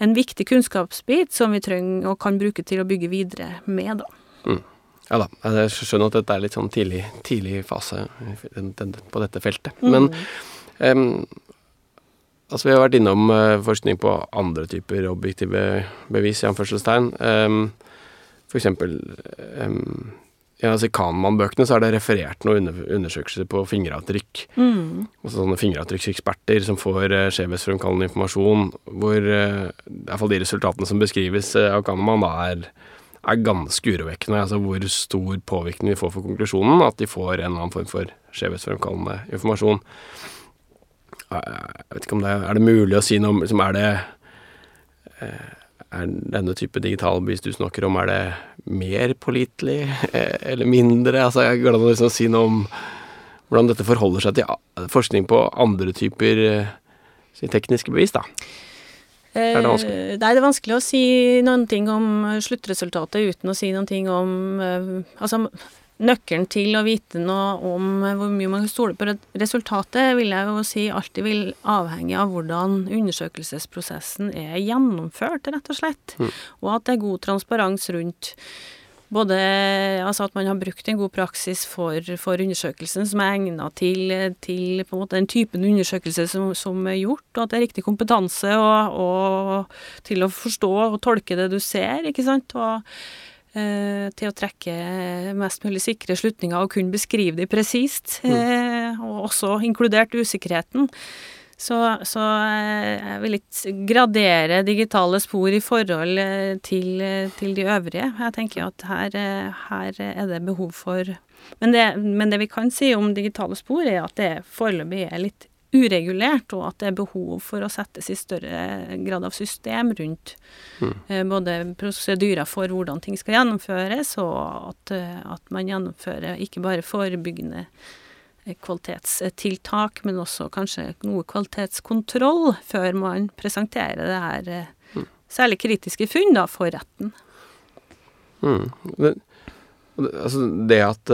en viktig kunnskapsbit som vi trenger og kan bruke til å bygge videre med, da. Mm. Ja da, jeg skjønner at dette er litt sånn tidlig, tidlig fase på dette feltet. Men mm. um, Altså, vi har vært innom uh, forskning på andre typer objektive bevis, i anførselstegn. Um, for eksempel um, I altså, Kahnmann-bøkene så er det referert noen undersøkelser på fingeravtrykk. Mm. Altså sånne fingeravtrykkseksperter som får uh, skjevhetsfremkallende informasjon, hvor uh, i hvert fall de resultatene som beskrives uh, av Kahnmann, er, er ganske urovekkende. Altså hvor stor påvirkning de får for konklusjonen, at de får en eller annen form for skjevhetsfremkallende informasjon. Jeg vet ikke om det er det mulig å si noe om liksom, Er det eh, Er denne type digital bevis du snakker om, er det mer pålitelig eh, eller mindre? Altså, jeg går an å liksom si noe om hvordan dette forholder seg til forskning på andre typer eh, tekniske bevis, da. Er det? Eh, det er vanskelig å si noen ting om sluttresultatet uten å si noen ting om Altså, nøkkelen til å vite noe om hvor mye man kan stole på resultatet, vil jeg jo si alltid vil avhenge av hvordan undersøkelsesprosessen er gjennomført, rett og slett. Mm. Og at det er god transparens rundt både altså at man har brukt en god praksis for, for undersøkelsen som er egnet til, til på en måte den typen undersøkelse som, som, er gjort, og at det er riktig kompetanse og, og, til å forstå og tolke det du ser, ikke sant. Og til å trekke mest mulig sikre slutninger og kunne beskrive de presist, mm. eh, og også inkludert usikkerheten. Så, så, eh, jeg vil ikke gradere digitale spor i forhold eh, til, eh, til de øvrige. Jeg tenker at her, her er det behov for men det, men det, vi kan si om digitale spor, er at det foreløpig er litt uregulert, og at det er behov for å settes i større grad av system rundt mm. både prosedyrer for hvordan ting skal gjennomføres, og at, at man gjennomfører ikke bare forebyggende kvalitetstiltak, men også kanskje noe kvalitetskontroll før man presenterer det her mm. særlig kritiske funn da, for retten. Mm. Det, altså det at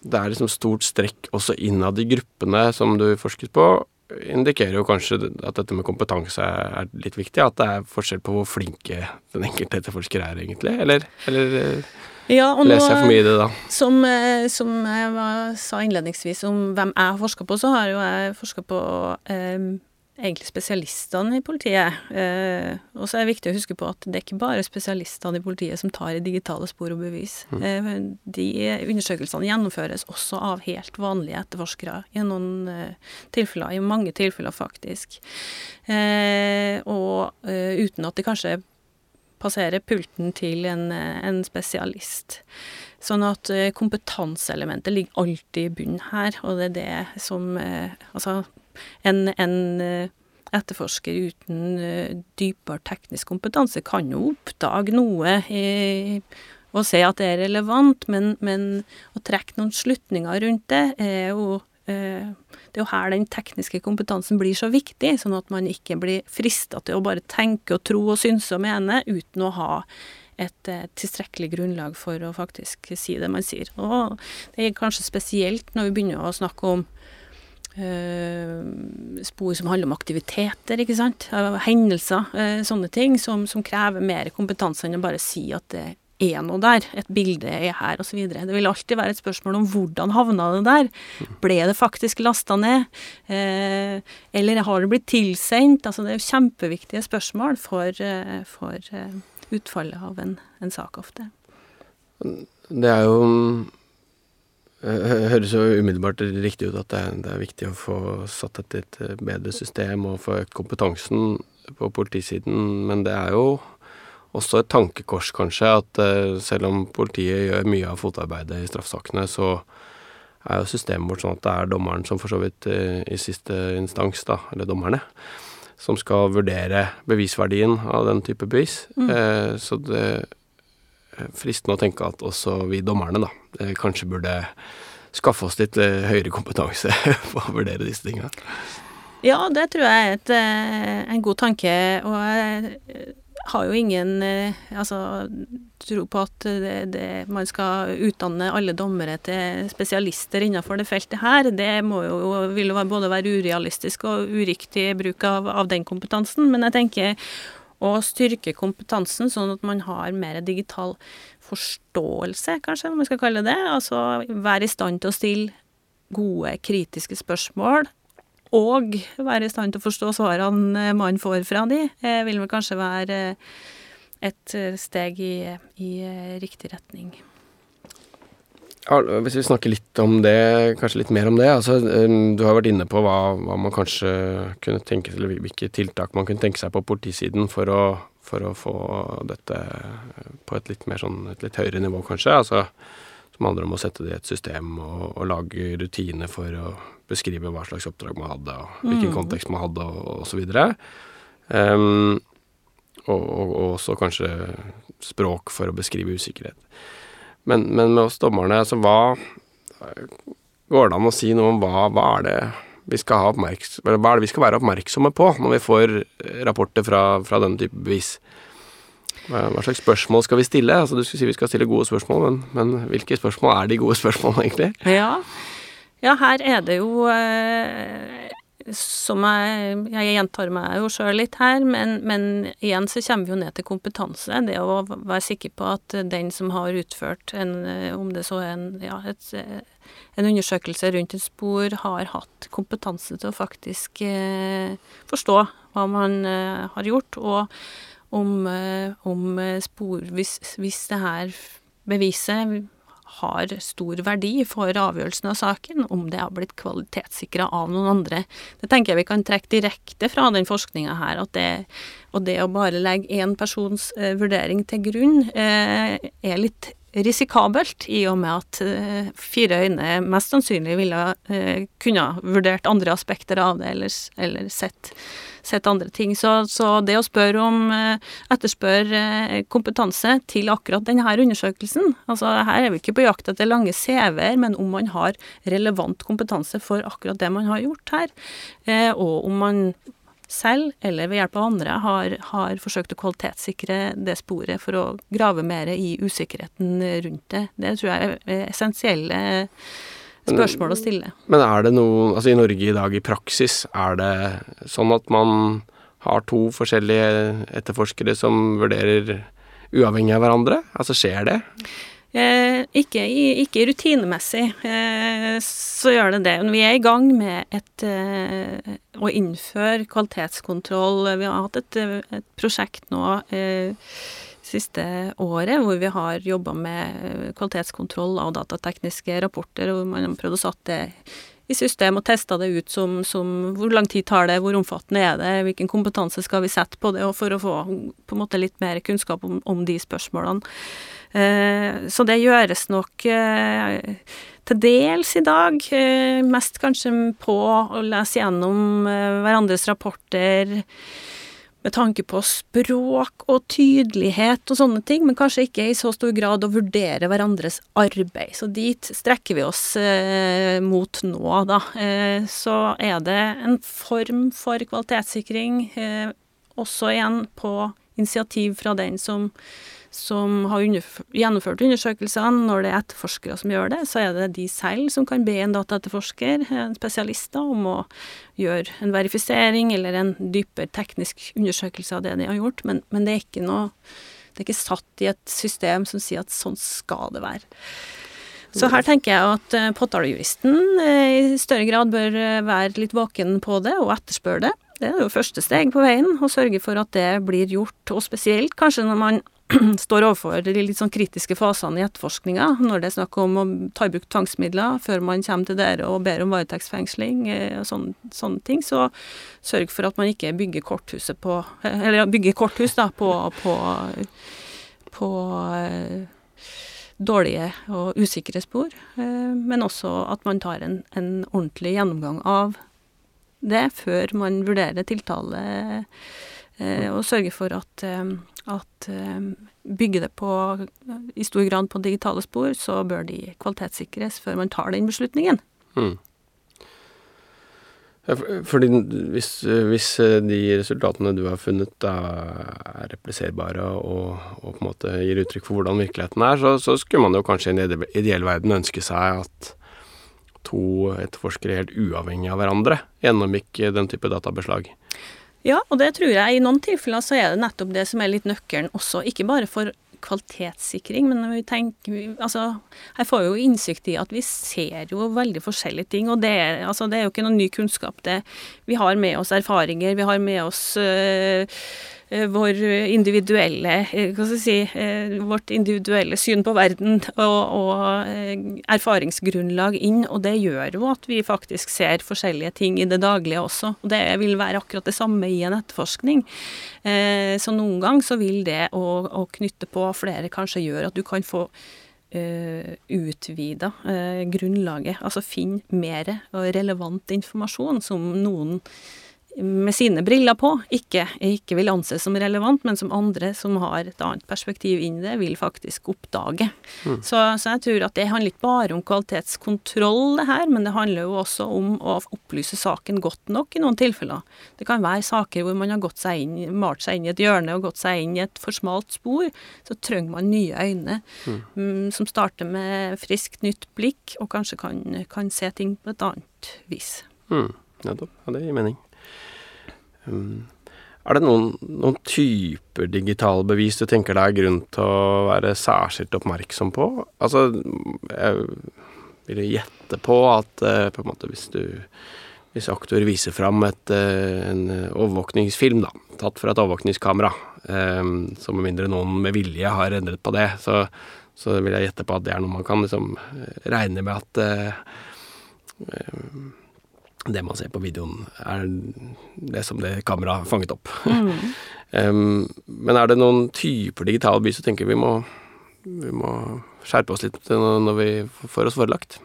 det er liksom stort strekk også innad i gruppene som du forsket på, indikerer jo kanskje at dette med kompetanse er litt viktig. At det er forskjell på hvor flinke den enkelte etterforsker er, egentlig. Eller, eller eh, ja, og Leser jeg for mye i det, da? Som, eh, som jeg var, sa innledningsvis om hvem jeg har forska på, så har jo jeg forska på eh, egentlig spesialistene i politiet. Eh, og så er det viktig å huske på at det er ikke bare spesialistene i politiet som tar i digitale spor og bevis. Mm. Eh, de undersøkelsene gjennomføres også av helt vanlige etterforskere i noen eh, tilfeller, i mange tilfeller faktisk. Eh, og uten at de kanskje passerer pulten til en, en spesialist. Sånn at eh, kompetanseelementet ligger alltid i bunnen her, og det er det som eh, Altså, en, en eh, etterforsker uten dypere teknisk kompetanse kan jo oppdage noe i, og se at det er relevant, men, men å trekke noen slutninger rundt det er jo det er jo her den tekniske kompetansen blir så viktig, sånn at man ikke blir frista til å bare tenke og tro og synse og mene uten å ha et eh, tilstrekkelig grunnlag for å faktisk si det man sier. Og det er kanskje spesielt når vi begynner å snakke om spor som handler om aktiviteter, ikke sant. Hendelser, uh, sånne ting, som, som, krever mer kompetanse enn å bare si at det er noe der, et bilde er her, osv. Det vil alltid være et spørsmål om hvordan havna det der. Ble det faktisk lasta ned? Eh, eller har det blitt tilsendt? Altså, det er jo kjempeviktige spørsmål for, eh, for utfallet av en, en, sak ofte. Det er jo eh, Høres jo umiddelbart riktig ut at det er, det er viktig å få satt et litt bedre system og få økt kompetansen på politisiden, men det er jo også et tankekors, kanskje, at uh, selv om politiet gjør mye av fotarbeidet i straffesakene, så er jo systemet vårt sånn at det er dommeren som for så vidt i siste instans, da, eller dommerne, som skal vurdere bevisverdien av den type bevis. Mm. Så det fristende å tenke at også vi dommerne, da, kanskje burde skaffe oss litt høyere kompetanse på å vurdere disse tingene. Ja, det tror jeg er et, en god tanke. Og jeg har jo ingen eh, altså, tro på at det, det, man skal utdanne alle dommere til spesialister innenfor det feltet her. Det må jo, vil jo både være urealistisk og uriktig bruk av, av den kompetansen. Men jeg tenker å styrke kompetansen sånn at man har mer digital forståelse, kanskje, om vi skal kalle det. Altså være i stand til å stille gode, kritiske spørsmål og være i stand til å forstå svarene man får fra de, eh, vil vel kanskje være et eh, steg i, i eh, riktig retning. Hvis vi snakker litt om det, kanskje litt mer om det. altså Du har vært inne på hva, hva man kanskje kunne tenke eller hvilke tiltak man kunne tenke seg på politisiden for å, for å få dette på et litt mer sånn, et litt høyere nivå, kanskje. altså Som handler om å sette det i et system og, og lage rutiner for å beskrive hva slags oppdrag man hadde, og hvilken mm. kontekst man hadde, og, osv. Um, og, og, og, også kanskje språk for å beskrive usikkerhet. Men, men med oss dommerne, altså hva Går det an å si noe om hva, hva er det vi skal ha hva er det vi skal være oppmerksomme på når vi får rapporter fra, fra denne type bevis? Hva slags spørsmål skal vi stille? Altså Du skulle si vi skal stille gode spørsmål, men, men hvilke spørsmål er de gode spørsmålene, egentlig? Ja, ja her er det jo eh, som jeg, jeg gjentar meg jo sjøl litt her, men, men, igjen så kommer vi jo ned til kompetanse. Det å være sikker på at den som har utført en, om det så er en, ja, et, en undersøkelse rundt et spor, har hatt kompetanse til å faktisk eh, forstå hva man eh, har gjort, og om, eh, om spor Hvis, hvis det her beviset har stor verdi for avgjørelsen av saken, om det har blitt kvalitetssikra av noen andre. Det tenker jeg vi kan trekke direkte fra den forskninga her, at det, og det å bare legge én persons eh, vurdering til grunn, eh, er litt risikabelt, i og med at eh, fire øyne mest sannsynlig ville eh, kunne vurdert andre aspekter av det, eller, eller sett sett andre ting. Så, så det å spørre om eh, etterspørre eh, kompetanse til akkurat denne undersøkelsen Altså her er vi ikke på jakt etter lange CV-er, men om man har relevant kompetanse for akkurat det man har gjort her. Og om man selv, eller ved hjelp av andre, har, har, forsøkt å kvalitetssikre det sporet for å grave mer i usikkerheten rundt det. Det tror jeg er essensielle spørsmål å stille. Men er det noe Altså i Norge i dag i praksis, er det sånn at man har to forskjellige etterforskere som vurderer uavhengig av hverandre? Altså skjer det? Eh, ikke, ikke, rutinemessig, eh, så gjør det det. Vi er i gang med et, eh, å innføre kvalitetskontroll. Vi har hatt et, et prosjekt nå eh, siste året, hvor vi har jobba med kvalitetskontroll av datatekniske rapporter, hvor man har prøvd å satt det i system og testa det ut som, som, hvor lang tid tar det, hvor omfattende er det, hvilken kompetanse skal vi sette på det, og for å få på en måte litt mer kunnskap om, om de spørsmålene. Eh, så det gjøres nok eh, til dels i dag, eh, mest kanskje på å lese gjennom eh, hverandres rapporter med tanke på språk og tydelighet og sånne ting, men kanskje ikke i så stor grad å vurdere hverandres arbeid. Så dit strekker vi oss eh, mot nå, da. Eh, så er det en form for kvalitetssikring, eh, også igjen på initiativ fra den som som har gjennomført undersøkelsene. Når det er etterforskere som gjør det, så er det de selv som kan be en dataetterforsker, en spesialist, om å gjøre en verifisering eller en dypere teknisk undersøkelse av det de har gjort. Men, men det er noe Det er ikke satt i et system som sier at sånn skal det være. Så her tenker jeg at uh, påtalejuristen uh, i større grad bør uh, være litt våken på det og etterspørre det. Det er jo første steg på veien, å sørge for at det blir gjort, og spesielt kanskje når man står overfor de litt sånn kritiske fasene i etterforskninga, når det er snakk om å ta i bruk tvangsmidler før man kommer til dere og ber om varetektsfengsling eh, og sånne, sånne, ting, så sørg for at man ikke bygger korthuset på Eller bygger korthus, da, på, på, på eh, dårlige og usikre spor, eh, men også at man tar en, en ordentlig gjennomgang av det før man vurderer tiltale, og sørger for at at eh, bygger det på, i stor grad på digitale spor, så bør de kvalitetssikres før man tar den beslutningen. Mm. Fordi hvis, hvis, de resultatene du har funnet er repliserbare og, og, på en måte gir uttrykk for hvordan virkeligheten er, så, så skulle man jo kanskje i en ideell verden ønske seg at to etterforskere helt uavhengig av hverandre gjennomgikk den type databeslag. Ja, og det tror jeg i noen tilfeller så er det nettopp det som er litt nøkkelen også. Ikke bare for kvalitetssikring, men vi tenker Altså, her får vi jo innsikt i at vi ser jo veldig forskjellige ting, og det, altså, det er jo ikke noen ny kunnskap. Det, vi har med oss erfaringer, vi har med oss øh, Eh, vår individuelle eh, si, eh, vårt individuelle syn på verden og, og, erfaringsgrunnlag inn, og det gjør jo at vi faktisk ser forskjellige ting i det daglige også. Og det vil være akkurat det samme i en etterforskning. Så noen gang så vil det å, å knytte på flere kanskje gjøre at du kan få Uh, utvida uh, grunnlaget. Altså finne mer relevant informasjon som noen med sine briller på ikke, ikke vil anses som relevant, men som andre som har et annet perspektiv inn i det, vil faktisk oppdage. Mm. Så, så, jeg tror at det handler ikke bare om kvalitetskontroll, det her, men det handler jo også om å opplyse saken godt nok i noen tilfeller. Det kan være saker hvor man har gått seg inn, malt seg inn i et hjørne og gått seg inn i et for smalt spor. Så trenger man nye øyne mm. um, som starter med friskt, nytt blikk, og kanskje kan, kan se ting på et annet vis. Mm. Ja, det gir mening. Um, er det noen, noen, typer digitale bevis du tenker det er grunn til å være særskilt oppmerksom på? Altså, jeg vil gjette på at uh, på en måte hvis du hvis aktor viser fram et, uh, en overvåkningsfilm, da, tatt fra et overvåkningskamera, um, så med mindre noen med vilje har endret på det, så, så, vil jeg gjette på at det er noe man kan liksom regne med at uh, det man ser på videoen, er det som det kameraet fanget opp. Mm. um, men er det noen typer digital by som tenker vi må, vi må skjerpe oss litt når vi får oss forelagt?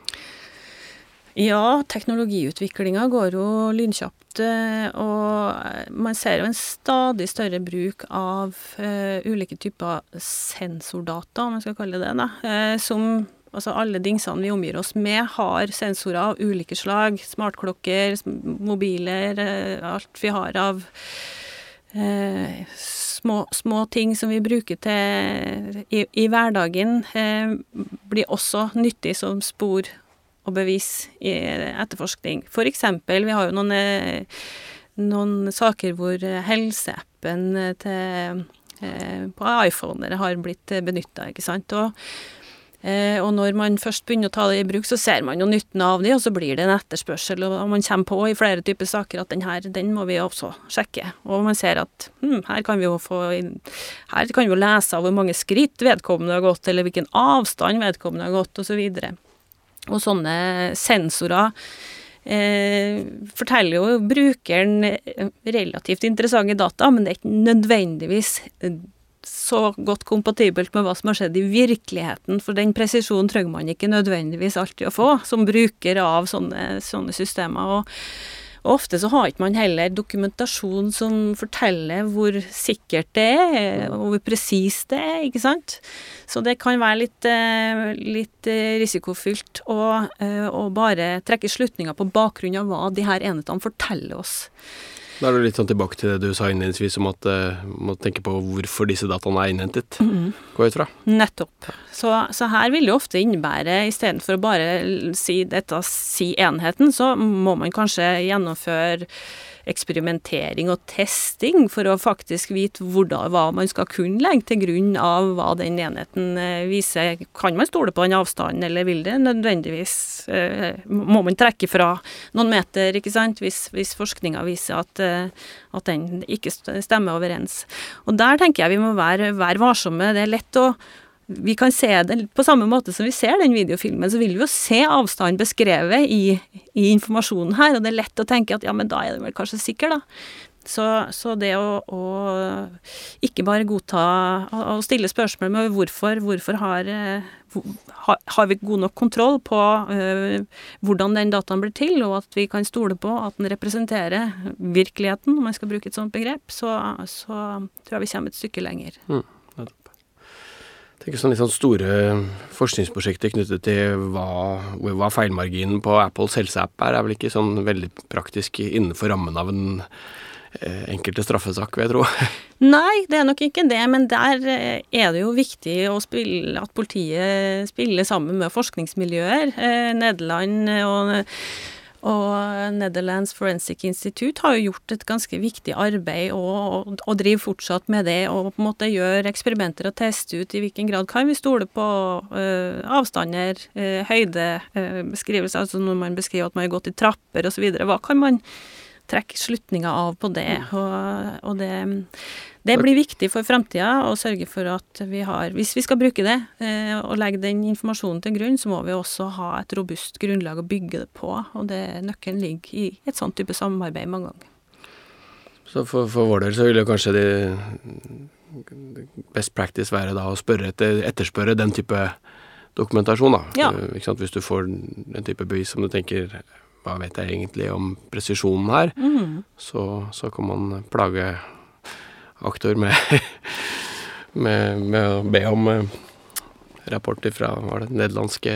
Ja, teknologiutviklinga går jo lynkjapt, eh, og man ser jo en stadig større bruk av uh, ulike typer sensordata, om man skal kalle det det, uh, som Altså alle dingsene vi omgir oss med, har sensorer av ulike slag. Smartklokker, mobiler, eh, alt vi har av eh, små, små, ting som vi bruker til i, i hverdagen, eh, blir også nyttig som spor og bevis i etterforskning. For eksempel, vi har jo noen, eh, noen saker hvor helseappen til eh, på iPhoner har blitt benytta, ikke sant. Og og når man først begynner å ta det i bruk, så ser man jo nytten av det, og så blir det en etterspørsel, og man kommer på i flere typer saker at den her, den må vi også sjekke. Og man ser at hm, her kan vi jo få Her kan vi jo lese av hvor mange skritt vedkommende har gått, eller hvilken avstand vedkommende har gått, osv. Og, så og sånne sensorer eh, forteller jo brukeren eh, relativt interessante data, men det er ikke nødvendigvis så godt kompatibelt med hva som har skjedd i virkeligheten, for den presisjonen trenger man ikke nødvendigvis alltid å få som bruker av sånne, sånne systemer. og og ofte så har ikke man heller dokumentasjon som forteller hvor sikkert det er, og hvor presist det er, ikke sant. Så det kan være litt, eh, litt eh, risikofylt å, eh, å bare trekke slutninger på bakgrunn av hva de her enhetene forteller oss. Da er du litt sånn tilbake til det du sa innledningsvis om at uh, må tenke på hvorfor disse dataene er innhentet. Mm. Gå ut fra. Nettopp. Så, så, her vil det ofte innebære, istedenfor å bare si dette, si enheten, så må man kanskje gjennomføre eksperimentering og testing for å faktisk vite hvordan, hva man skal kunne legge til grunn av hva den enheten eh, viser. Kan man stole på den avstanden, eller vil det nødvendigvis eh, Må man trekke fra noen meter, ikke sant, hvis, hvis forskninga viser at, eh, at den ikke stemmer overens. Og der tenker jeg vi må være, være varsomme. Det er lett å vi kan se det på samme måte som vi ser den videofilmen, så vil vi jo se avstanden beskrevet i, i, informasjonen her, og det er lett å tenke at ja, men da er det vel kanskje sikker, da. Så, så det å, å, ikke bare godta å stille spørsmål med hvorfor, hvorfor har, har, har vi god nok kontroll på uh, hvordan den dataen blir til, og at vi kan stole på at den representerer virkeligheten, om man skal bruke et sånt begrep, så, så tror jeg vi kommer et stykke lenger. Mm tenker sånn litt sånn store forskningsprosjekter knyttet til hva, hva feilmarginen på Apples helseapp er, er vel ikke sånn veldig praktisk innenfor rammen av en eh, enkelte straffesak, vil jeg tro. Nei, det er nok ikke det, men der eh, er det jo viktig spille, at politiet spiller sammen med forskningsmiljøer. Eh, Nederland og og Netherlands Forensic Institute har jo gjort et ganske viktig arbeid og, og, og driver fortsatt med det. Og på en måte gjør eksperimenter og tester ut i hvilken grad kan vi stole på uh, avstander, uh, høydebeskrivelser, uh, altså når man beskriver at man har gått i trapper osv. Hva kan man trekke slutninger av på det? Og, og det det blir viktig for framtida å sørge for at vi har Hvis vi skal bruke det eh, og legge den informasjonen til grunn, så må vi også ha et robust grunnlag å bygge det på. Og det nøkkelen ligger i et sånt type samarbeid mange ganger. Så for, for vår del så vil jo kanskje det best practice være da å spørre etter, etterspørre den type dokumentasjon, da. Ja. Hvis du får den type bevis som du tenker hva vet jeg egentlig om presisjonen her, Mm. så, så kan man plage aktor med, med, med å be om eh, rapporter fra det, nederlandske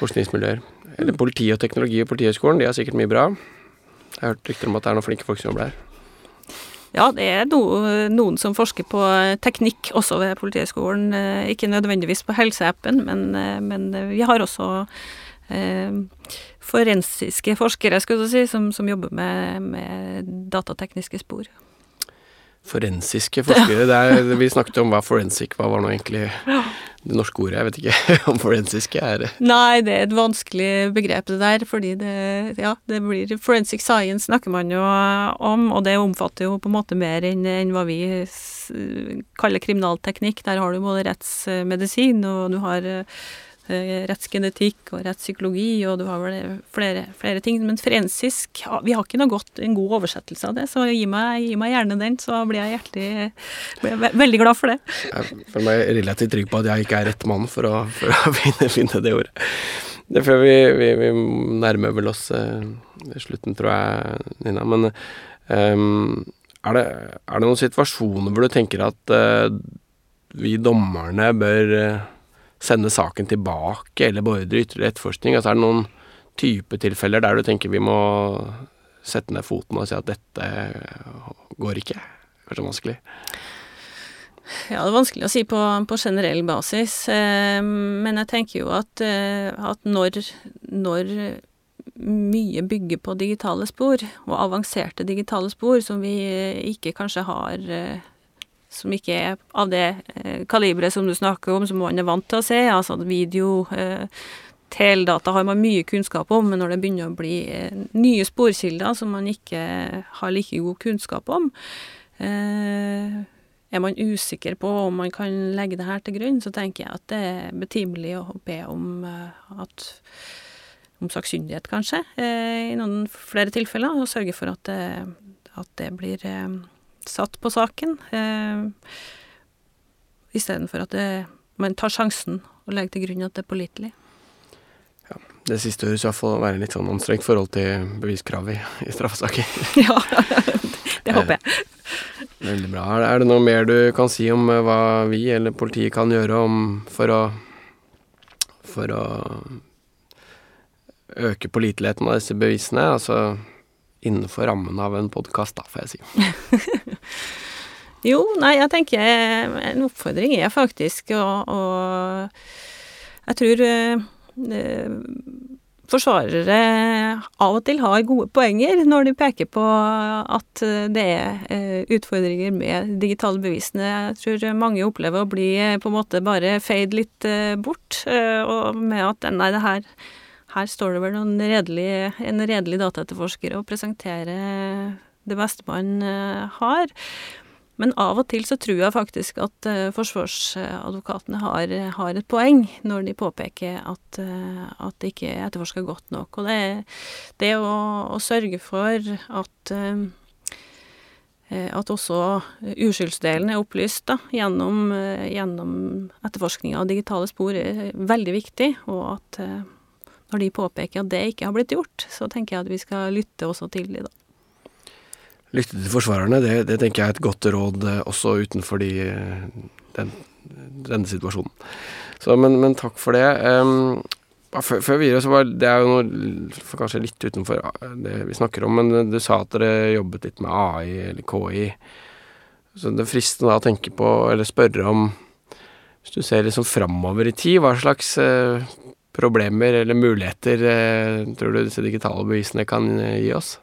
forskningsmiljøer. Eller politi og teknologi og Politihøgskolen, de har sikkert mye bra. Jeg har hørt rykter om at det er noen flinke folk som jobber der. Ja, det er no, noen som forsker på teknikk også ved Politihøgskolen. Eh, Ikke nødvendigvis på helseappen, men, eh, men vi har også eh, forensiske forskere skulle du si, som, som jobber med, med datatekniske spor. Forensiske forskere. Det er, vi snakket om hva forensic hva var nå egentlig det norske ordet. Jeg vet ikke om forensiske er Nei, det er et vanskelig begrep det der, fordi det, ja, det blir Forensic science snakker man jo om, og det omfatter jo på en måte mer enn enn hva vi kaller kriminalteknikk. Der har du både rettsmedisin, og du har eh, rettsgenetikk og rettspsykologi, og du har vel flere, flere ting. Men forensisk Vi har ikke noe godt, en god oversettelse av det, så gi meg, gi meg gjerne den, så blir jeg hjertelig blir jeg veldig glad for det. Jeg føler meg relativt trygg på at jeg ikke er rett mann for å, for å finne, finne det ordet. Det før vi, vi, vi nærmer vel oss uh, slutten, tror jeg, Nina. Men um, er, det, er det noen situasjoner hvor du tenker at uh, vi dommerne bør eh, sende saken tilbake eller beordre ytterligere etterforskning? Altså er det noen type tilfeller der du tenker vi må sette ned foten og si at dette går ikke? Kanskje vanskelig? Ja, det er vanskelig å si på, på generell basis, eh, men jeg tenker jo at, eh, at når, når mye bygger på digitale spor, og avanserte digitale spor, som vi ikke kanskje har eh, Som ikke er av det eh, kaliberet som du snakker om, som man er vant til å se, altså video eh, Teldata har man mye kunnskap om, men når det begynner å bli eh, nye sporkilder som man ikke har like god kunnskap om, eh, er man usikker på om man kan legge det her til grunn, så tenker jeg at det er betimelig å be om eh, at om sakkyndighet, kanskje, eh, i noen flere tilfeller, og sørge for at det, at det blir eh, satt på saken, eh, istedenfor at det, man tar sjansen og legger til grunn at det er pålitelig. Det siste høres i hvert fall være litt sånn anstrengt forhold til beviskrav i, i straffesaker. ja, det håper jeg. Veldig bra. Er det, noe mer du kan si om eh, hva vi eller politiet kan gjøre om for å for å øke påliteligheten av disse bevisene? Altså innenfor rammen av en podkast, da, får jeg si. Jo, nei, jeg tenker en oppfordring er faktisk å, å Jeg tror eh, forsvarere av og til har gode poenger når de peker på at det er eh, utfordringer med digitale bevisene. Jeg tror mange opplever å bli eh, på en måte bare feid litt eh, bort, og med at nei, det her her står det vel noen redelig, en redelig dataetterforsker og presenterer det beste man eh, har. Men av og til så tror jeg faktisk at eh, forsvarsadvokatene har, har et poeng når de påpeker at, eh, at det ikke er etterforska godt nok. Og det, det å, å sørge for at at også uskyldsdelen er opplyst da, gjennom, gjennom etterforskninga av digitale spor, er veldig viktig. Og at når de påpeker at det ikke har blitt gjort, så tenker jeg at vi skal lytte også til de da. Lytte til forsvarerne, det, det tenker jeg er et godt råd eh, også utenfor de, eh, den, denne situasjonen. Så, men, men takk for det. Um, før, før videre så var Det er jo noe kanskje litt utenfor eh, det vi snakker om, men du sa at dere jobbet litt med AI eller KI. Så det er fristende da å tenke på, eller spørre om Hvis du ser liksom framover i tid, hva slags problemer eller muligheter eh, tror du disse digitale bevisene kan eh, gi oss?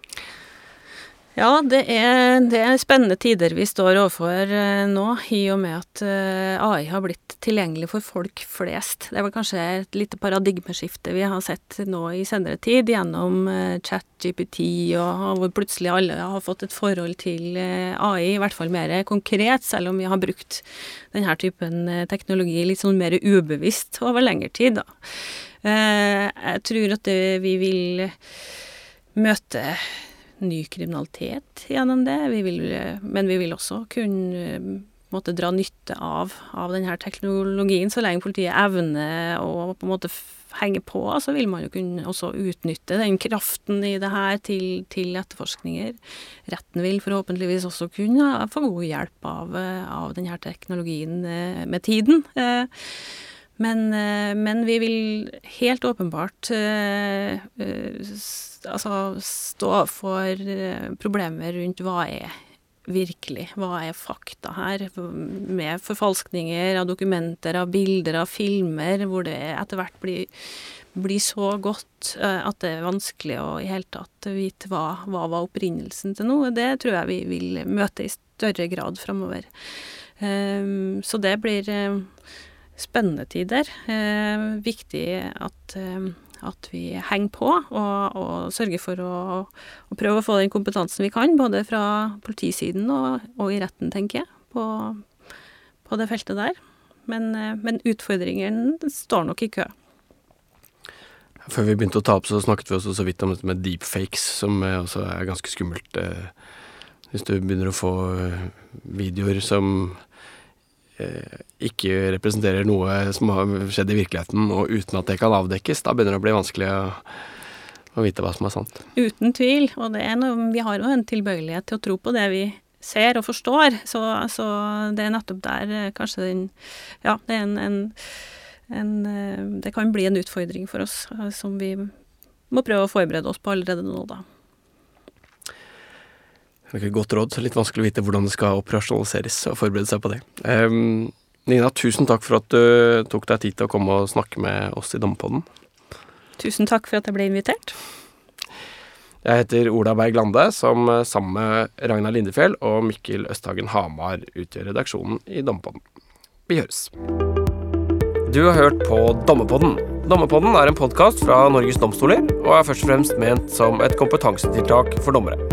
Ja, det er, det er spennende tider vi står overfor eh, nå, i og med at AI har blitt tilgjengelig for folk flest. Det vel kanskje et lite paradigmeskifte vi har sett nå i senere tid, gjennom eh, chat-GPT, og og hvor plutselig alle har fått et forhold til eh, AI, i hvert fall mer konkret, selv om vi har brukt denne typen eh, teknologi litt sånn mer ubevisst over lengre tid, da. Jeg tror at vi vil møte ny kriminalitet gjennom det. Vi vil, men vi vil også kunne måte dra nytte av, av denne teknologien. Så lenge politiet evner å på en måte henge på, så vil man jo kunne også utnytte den kraften i det her til, til etterforskninger. Retten vil forhåpentligvis også kunne få god hjelp av, av denne teknologien eh, med tiden. Eh, men, eh, men, vi vil helt åpenbart altså stå for problemer rundt hva er virkelig? Hva er fakta her? Med forfalskninger av dokumenter, av bilder, av filmer, hvor det etter hvert blir, blir så godt uh, at det er vanskelig å i hele tatt vite hva, hva var opprinnelsen til noe. Det tror jeg vi vil møte i større grad framover. Um, så det blir uh, spennende tider. Viktig at at vi henger på og, og sørger for å, å, prøve å få den kompetansen vi kan, både fra politisiden og, og i retten, tenker jeg, på, på det feltet der. Men, eh, men utfordringen står nok i kø. Før vi begynte å ta opp, så snakket vi også så vidt om dette med deepfakes, som også er ganske skummelt. Eh, hvis du begynner å få eh, videoer som Eh, ikke representerer noe som har skjedd i virkeligheten, og uten at det kan avdekkes, da begynner det å bli vanskelig å, å vite hva som er sant. Uten tvil, og noe, vi har jo en tilbøyelighet til å tro på det vi ser og forstår, så, så det er nettopp der eh, kanskje den Ja, det er en, en, en eh, Det kan bli en utfordring for oss som vi må prøve å forberede oss på allerede nå, da. Det er ikke et godt råd, så litt vanskelig å vite hvordan det skal operasjonaliseres og forberede seg på det. Um, Nina, tusen takk for at du tok deg tid til å komme og snakke med oss i Dommepodden. Tusen takk for at jeg ble invitert. Jeg heter Ola Berg Lande, som sammen med Ragnar Lindefjell og Mikkel Østhagen Hamar utgjør redaksjonen i Dommepodden. Vi høres. Du har hørt på Dommepodden. Dommepodden er en podkast fra Norges domstoler, og er først og fremst ment som et kompetansetiltak for dommere.